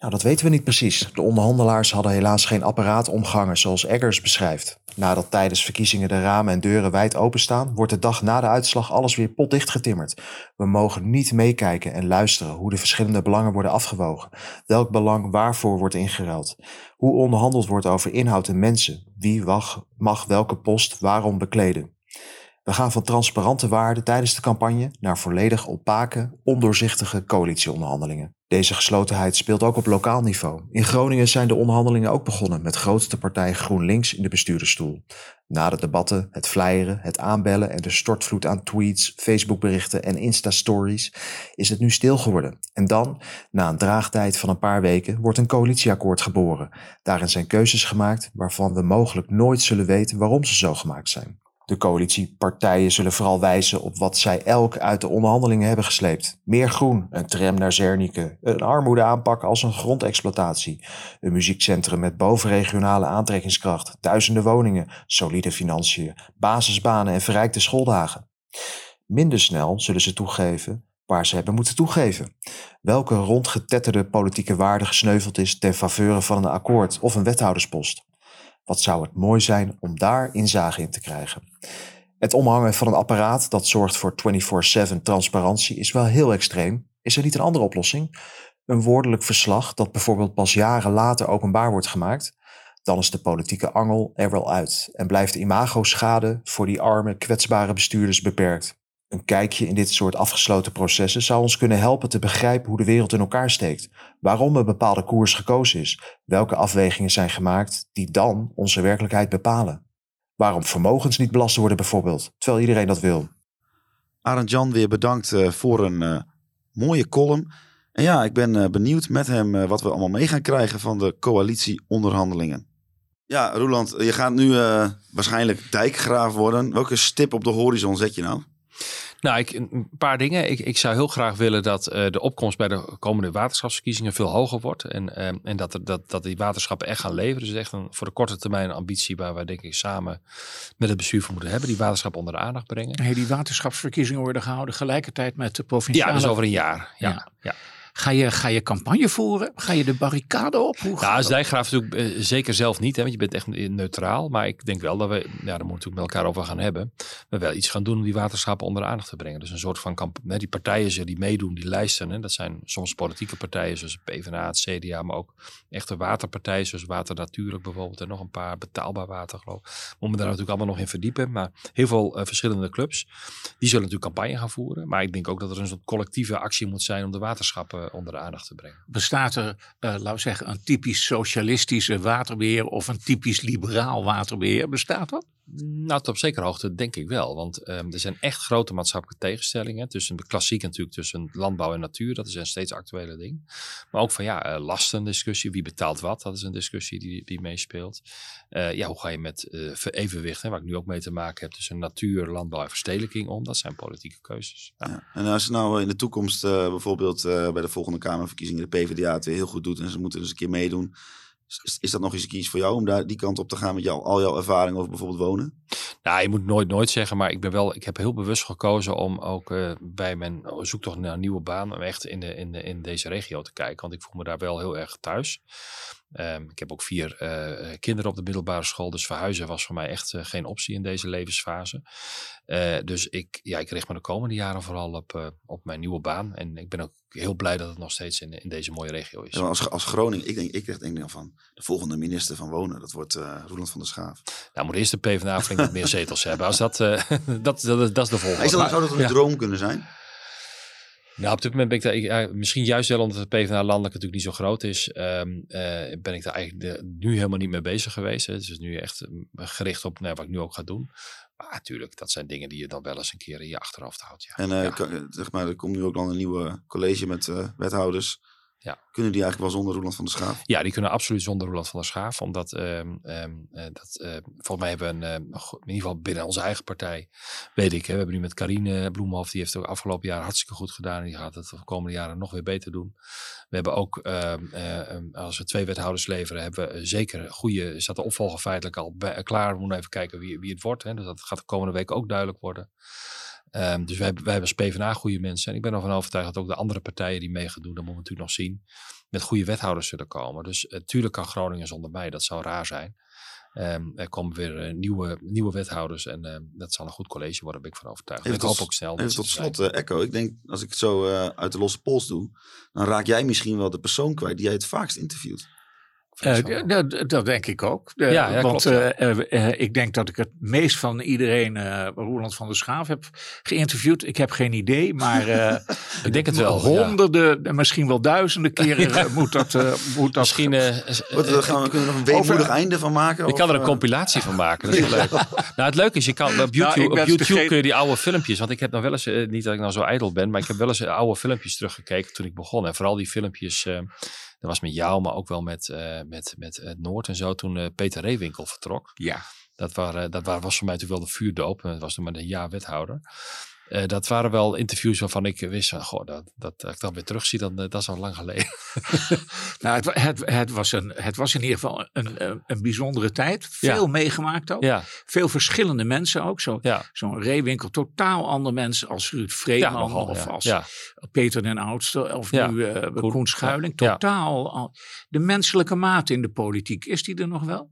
Nou, dat weten we niet precies. De onderhandelaars hadden helaas geen apparaat omgangen zoals Eggers beschrijft. Nadat tijdens verkiezingen de ramen en deuren wijd openstaan, wordt de dag na de uitslag alles weer potdicht getimmerd. We mogen niet meekijken en luisteren hoe de verschillende belangen worden afgewogen, welk belang waarvoor wordt ingeruild, hoe onderhandeld wordt over inhoud en mensen, wie mag, welke post waarom bekleden. We gaan van transparante waarden tijdens de campagne naar volledig opake, ondoorzichtige coalitieonderhandelingen. Deze geslotenheid speelt ook op lokaal niveau. In Groningen zijn de onderhandelingen ook begonnen met grootste partij GroenLinks in de bestuurdersstoel. Na de debatten, het flyeren, het aanbellen en de stortvloed aan tweets, Facebookberichten en Insta-stories is het nu stil geworden. En dan, na een draagtijd van een paar weken, wordt een coalitieakkoord geboren. Daarin zijn keuzes gemaakt waarvan we mogelijk nooit zullen weten waarom ze zo gemaakt zijn. De coalitiepartijen zullen vooral wijzen op wat zij elk uit de onderhandelingen hebben gesleept. Meer groen, een tram naar Zernike, een armoedeaanpak als een grondexploitatie, een muziekcentrum met bovenregionale aantrekkingskracht, duizenden woningen, solide financiën, basisbanen en verrijkte schooldagen. Minder snel zullen ze toegeven waar ze hebben moeten toegeven. Welke rondgetetterde politieke waarde gesneuveld is ten faveur van een akkoord of een wethouderspost. Wat zou het mooi zijn om daar inzage in te krijgen. Het omhangen van een apparaat dat zorgt voor 24/7 transparantie is wel heel extreem. Is er niet een andere oplossing? Een woordelijk verslag dat bijvoorbeeld pas jaren later openbaar wordt gemaakt? Dan is de politieke angel er wel uit en blijft de imago-schade voor die arme, kwetsbare bestuurders beperkt. Een kijkje in dit soort afgesloten processen zou ons kunnen helpen te begrijpen hoe de wereld in elkaar steekt, waarom een bepaalde koers gekozen is, welke afwegingen zijn gemaakt die dan onze werkelijkheid bepalen. Waarom vermogens niet belast worden bijvoorbeeld, terwijl iedereen dat wil. Arend Jan weer bedankt uh, voor een uh, mooie column. En ja, ik ben uh, benieuwd met hem wat we allemaal mee gaan krijgen van de coalitieonderhandelingen. Ja, Roland, je gaat nu waarschijnlijk dijkgraaf worden. Welke stip op de horizon zet je nou? Nou, ik, een paar dingen. Ik, ik zou heel graag willen dat uh, de opkomst bij de komende waterschapsverkiezingen veel hoger wordt. En, uh, en dat, er, dat, dat die waterschappen echt gaan leveren. Dus echt een voor de korte termijn ambitie waar wij denk ik samen met het bestuur voor moeten hebben. Die waterschap onder de aandacht brengen. Hey, die waterschapsverkiezingen worden gehouden gelijkertijd met de provinciale... Ja, dus over een jaar. ja. ja. ja. Ga je, ga je campagne voeren? Ga je de barricade op? Hoe nou, als dijkgraaf natuurlijk uh, zeker zelf niet, hè, want je bent echt neutraal. Maar ik denk wel dat we, ja, daar moeten we natuurlijk met elkaar over gaan hebben. We wel iets gaan doen om die waterschappen onder de aandacht te brengen. Dus een soort van campagne. Die partijen die meedoen, die lijsten. Hè, dat zijn soms politieke partijen zoals PvdA, het CDA, maar ook echte waterpartijen zoals Water Natuurlijk bijvoorbeeld. En nog een paar betaalbaar water geloof ik. We moeten daar natuurlijk allemaal nog in verdiepen. Maar heel veel uh, verschillende clubs. Die zullen natuurlijk campagne gaan voeren. Maar ik denk ook dat er een soort collectieve actie moet zijn om de waterschappen eh, onder de aandacht te brengen. Bestaat er, uh, laten we zeggen, een typisch socialistische waterbeheer of een typisch liberaal waterbeheer? Bestaat dat? Nou, tot op zekere hoogte denk ik wel. Want um, er zijn echt grote maatschappelijke tegenstellingen. Tussen de klassiek natuurlijk tussen landbouw en natuur. Dat is een steeds actuele ding. Maar ook van ja, uh, lastendiscussie. Wie betaalt wat? Dat is een discussie die, die meespeelt. Uh, ja, hoe ga je met uh, evenwicht, hè, waar ik nu ook mee te maken heb, tussen natuur, landbouw en verstedelijking om? Dat zijn politieke keuzes. Ja. Ja, en als nou in de toekomst bijvoorbeeld bij de volgende Kamerverkiezingen de PvdA het weer heel goed doet en ze moeten dus een keer meedoen is, is dat nog eens een kies voor jou om daar die kant op te gaan met jou, al jouw ervaring over bijvoorbeeld wonen? Nou, je moet nooit nooit zeggen, maar ik ben wel, ik heb heel bewust gekozen om ook uh, bij mijn zoektocht naar een nieuwe baan, om echt in, de, in, de, in deze regio te kijken. Want ik voel me daar wel heel erg thuis. Um, ik heb ook vier uh, kinderen op de middelbare school, dus verhuizen was voor mij echt uh, geen optie in deze levensfase. dus ik, ja, ik richt me de komende jaren vooral op, op mijn nieuwe baan. En ik ben ook heel blij dat het nog steeds in, in deze mooie regio is. Ja, als, als Groningen, ik denk, ik denk dan van de volgende minister van Wonen, dat wordt Roland van der Schaaf. Nou, moet eerst de PvdA flink wat meer zetels hebben. Als dat, dat, dat, dat, is de volgende. Dat, zou dat een ja. droom kunnen zijn? Nou, op dit moment ben ik daar, ik, misschien juist wel omdat de PvdA landelijk natuurlijk niet zo groot is, um, uh, ben ik daar eigenlijk de, nu helemaal niet mee bezig geweest. Hè. Dus nu echt gericht op nou, wat ik nu ook ga doen. Maar natuurlijk, dat zijn dingen die je dan wel eens een keer in je achterhoofd houdt. Ja. En uh, ja. zeg maar, er komt nu ook dan een nieuwe college met uh, wethouders. Ja. Kunnen die eigenlijk wel zonder Roland van der Schaaf? Ja, die kunnen absoluut zonder Roland van der Schaaf. Omdat, um, um, uh, dat, uh, volgens mij hebben we een, uh, in ieder geval binnen onze eigen partij, weet ik, hè, we hebben nu met Karine Bloemhoff, die heeft het afgelopen jaar hartstikke goed gedaan. En die gaat het de komende jaren nog weer beter doen. We hebben ook, ehm, als we twee wethouders leveren, hebben we zeker goede, staat de opvolger feitelijk al bij, klaar. We moeten even kijken wie, wie het wordt. Hè. Dus dat gaat de komende week ook duidelijk worden. Um, dus wij, wij hebben als PvdA goede mensen. En ik ben ervan overtuigd dat ook de andere partijen die mee gaan doen, dat moeten we natuurlijk nog zien, met goede wethouders zullen komen. Dus natuurlijk uh, kan Groningen zonder mij, dat zou raar zijn. Um, er komen weer uh, nieuwe, nieuwe wethouders en uh, dat zal een goed college worden, ben ik van overtuigd. Even ik tot, hoop ook snel. Even tot slot, uh, Echo. Ik denk, als ik het zo uit de losse pols doe, dan raak jij misschien wel de persoon kwijt die jij het vaakst interviewt. Uh, dat, denk ik ook. Uh, ja, ja, want klopt, uh, ik denk dat ik het meest van iedereen Roland van der Schaaf heb geïnterviewd. Ik heb geen idee, maar ik denk het wel. Honderden, ja. misschien wel duizenden keren moet dat. moet dat misschien Wat, gaan we, kunnen we nog een weemoedig over, einde van maken? Ik kan er een compilatie van maken. Dat is leuk. nou, het leuke is, je kan, op YouTube, nou, op YouTube kun je die oude filmpjes. Want ik heb nog wel eens, niet dat ik nou zo ijdel ben, maar ik heb wel eens oude filmpjes teruggekeken toen ik begon. En vooral die filmpjes. Dat was met jou, maar ook wel met, uh, met, met het Noord en zo. Toen uh, Peter Reewinkel vertrok. Ja. Dat, waren, dat was voor mij natuurlijk wel de vuurdoop. Dat was toen maar een jaar wethouder. Uh, dat waren wel interviews waarvan ik wist, goh, dat, dat, dat ik dan weer terugzie, dan, dat is al lang geleden. nou, het, het, het, was een, het was in ieder geval een, een bijzondere tijd. Veel ja. meegemaakt ook. Ja. Veel verschillende mensen ook. Zo'n ja. zo Reewinkel, totaal andere mensen als Ruud Vreeman of als Peter den Oudste of nu uh, Koen, Koen Schuiling. Totaal. De menselijke mate in de politiek, is die er nog wel?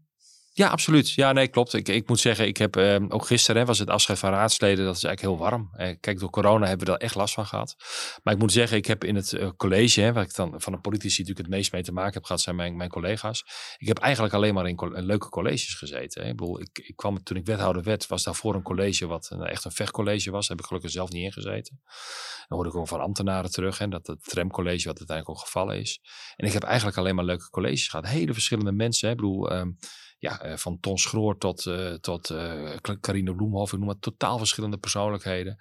Ja, absoluut. Ja, nee, klopt. Ik, ik moet zeggen, ik heb uh, ook gisteren was het afscheid van raadsleden. Dat is eigenlijk heel warm. Uh, kijk, door corona hebben we daar echt last van gehad. Maar ik moet zeggen, ik heb in het uh, college, hè, waar ik dan van de politici natuurlijk het meest mee te maken heb gehad, zijn mijn, mijn collega's. Ik heb eigenlijk alleen maar in leuke colleges gezeten. Hè. Ik bedoel, ik, ik kwam toen ik wethouder werd, was daarvoor een college wat een, echt een vechtcollege was. Daar heb ik gelukkig zelf niet ingezeten. Dan hoorde ik ook van ambtenaren terug. Hè, dat het tramcollege, wat uiteindelijk ook gevallen is. En ik heb eigenlijk alleen maar leuke colleges gehad. Hele verschillende mensen. Hè. Ik bedoel, um, ja, uh, van Ton Schroor tot, uh, tot uh, Carine Bloemhoff. Ik noem het totaal verschillende persoonlijkheden.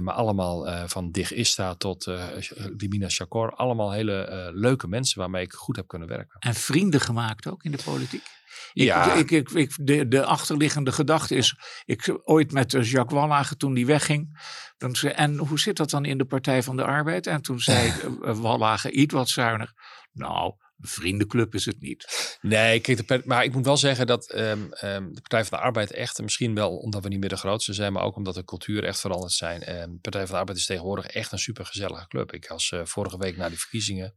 maar allemaal van Dig Ista tot Limina Chakor. Allemaal hele leuke mensen waarmee ik goed heb kunnen werken. En vrienden gemaakt ook in de politiek? Ja. Ik, ik, ik, de, de achterliggende gedachte is, ik ooit met Jacques Wallagen toen die wegging. Dan zei, en hoe zit dat dan in de Partij van de Arbeid? En toen zei Wallagen iets wat zuinig. Nou, een vriendenclub is het niet. Nee, de, maar ik moet wel zeggen dat um, um, de Partij van de Arbeid echt, misschien wel omdat we niet meer de grootste zijn, maar ook omdat de cultuur echt veranderd zijn. Um, de Partij van de Arbeid is tegenwoordig echt een supergezellige club. Ik was uh, vorige week na die verkiezingen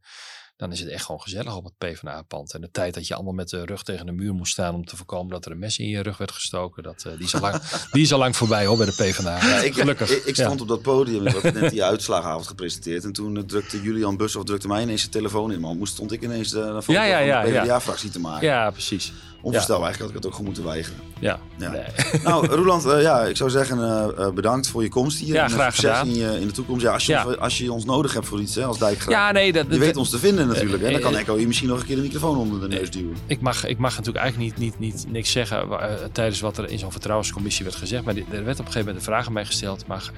dan is het echt gewoon gezellig op het PvdA-pand. En de tijd dat je allemaal met de rug tegen de muur moest staan om te voorkomen dat er een mes in je rug werd gestoken, dat, uh, die, is al lang, die is al lang voorbij hoor bij de PvdA. Ja, ik, Gelukkig. Ik, ik stond ja. op dat podium, ik had net die uitslagenavond gepresenteerd. En toen drukte Julian Bus of drukte mij ineens zijn telefoon in. Man, moest stond ik ineens de, de ja, ja, ja, de PvdA-fractie te maken. Ja, precies. Onvoorstelbaar, ja. eigenlijk had ik het ook gewoon moeten weigeren. Ja. ja. Nee. Nou, Roland, uh, ja, ik zou zeggen uh, bedankt voor je komst hier. Ja, en graag succes gedaan. In, je, in de toekomst. Ja, als, je, ja. als je ons nodig hebt voor iets, hè, als dijkgraaf. Ja, nee, dat, je dat, weet ons te vinden natuurlijk. Hè? Dan kan Echo je misschien nog een keer de microfoon onder de neus duwen. Ik mag, ik mag natuurlijk eigenlijk niet, niet, niet niks zeggen tijdens wat er in zo'n vertrouwenscommissie werd gezegd. Maar er werd op een gegeven moment een vraag aan mij gesteld. Maar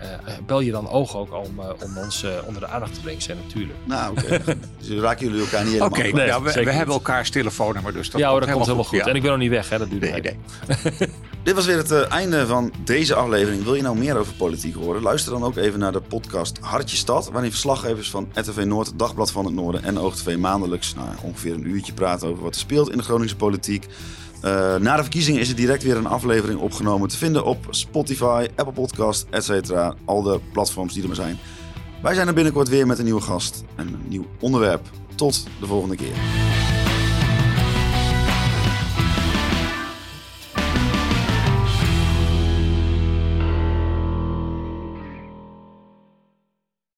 bel je dan oog ook om, om ons onder de aandacht te brengen? Zijn natuurlijk. Nou, oké. Okay. dus raken jullie elkaar niet helemaal. Oké, okay, nee, ja, we, we hebben elkaars telefoonnummer. Dus dat ja, hoor, dat komt helemaal goed. goed. En ik ben nog niet weg, hè? Dat duurt Nee, nee. Dit was weer het uh, einde van deze aflevering. Wil je nou meer over politiek horen? Luister dan ook even naar de podcast Hartje Stad, waarin verslaggevers van RTV Noord, Dagblad van het Noorden en OogTV maandelijks nou, ongeveer een uurtje praten over wat er speelt in de Groningse politiek. Uh, na de verkiezingen is er direct weer een aflevering opgenomen te vinden op Spotify, Apple Podcast, etc. Al de platforms die er maar zijn. Wij zijn er binnenkort weer met een nieuwe gast en een nieuw onderwerp. Tot de volgende keer.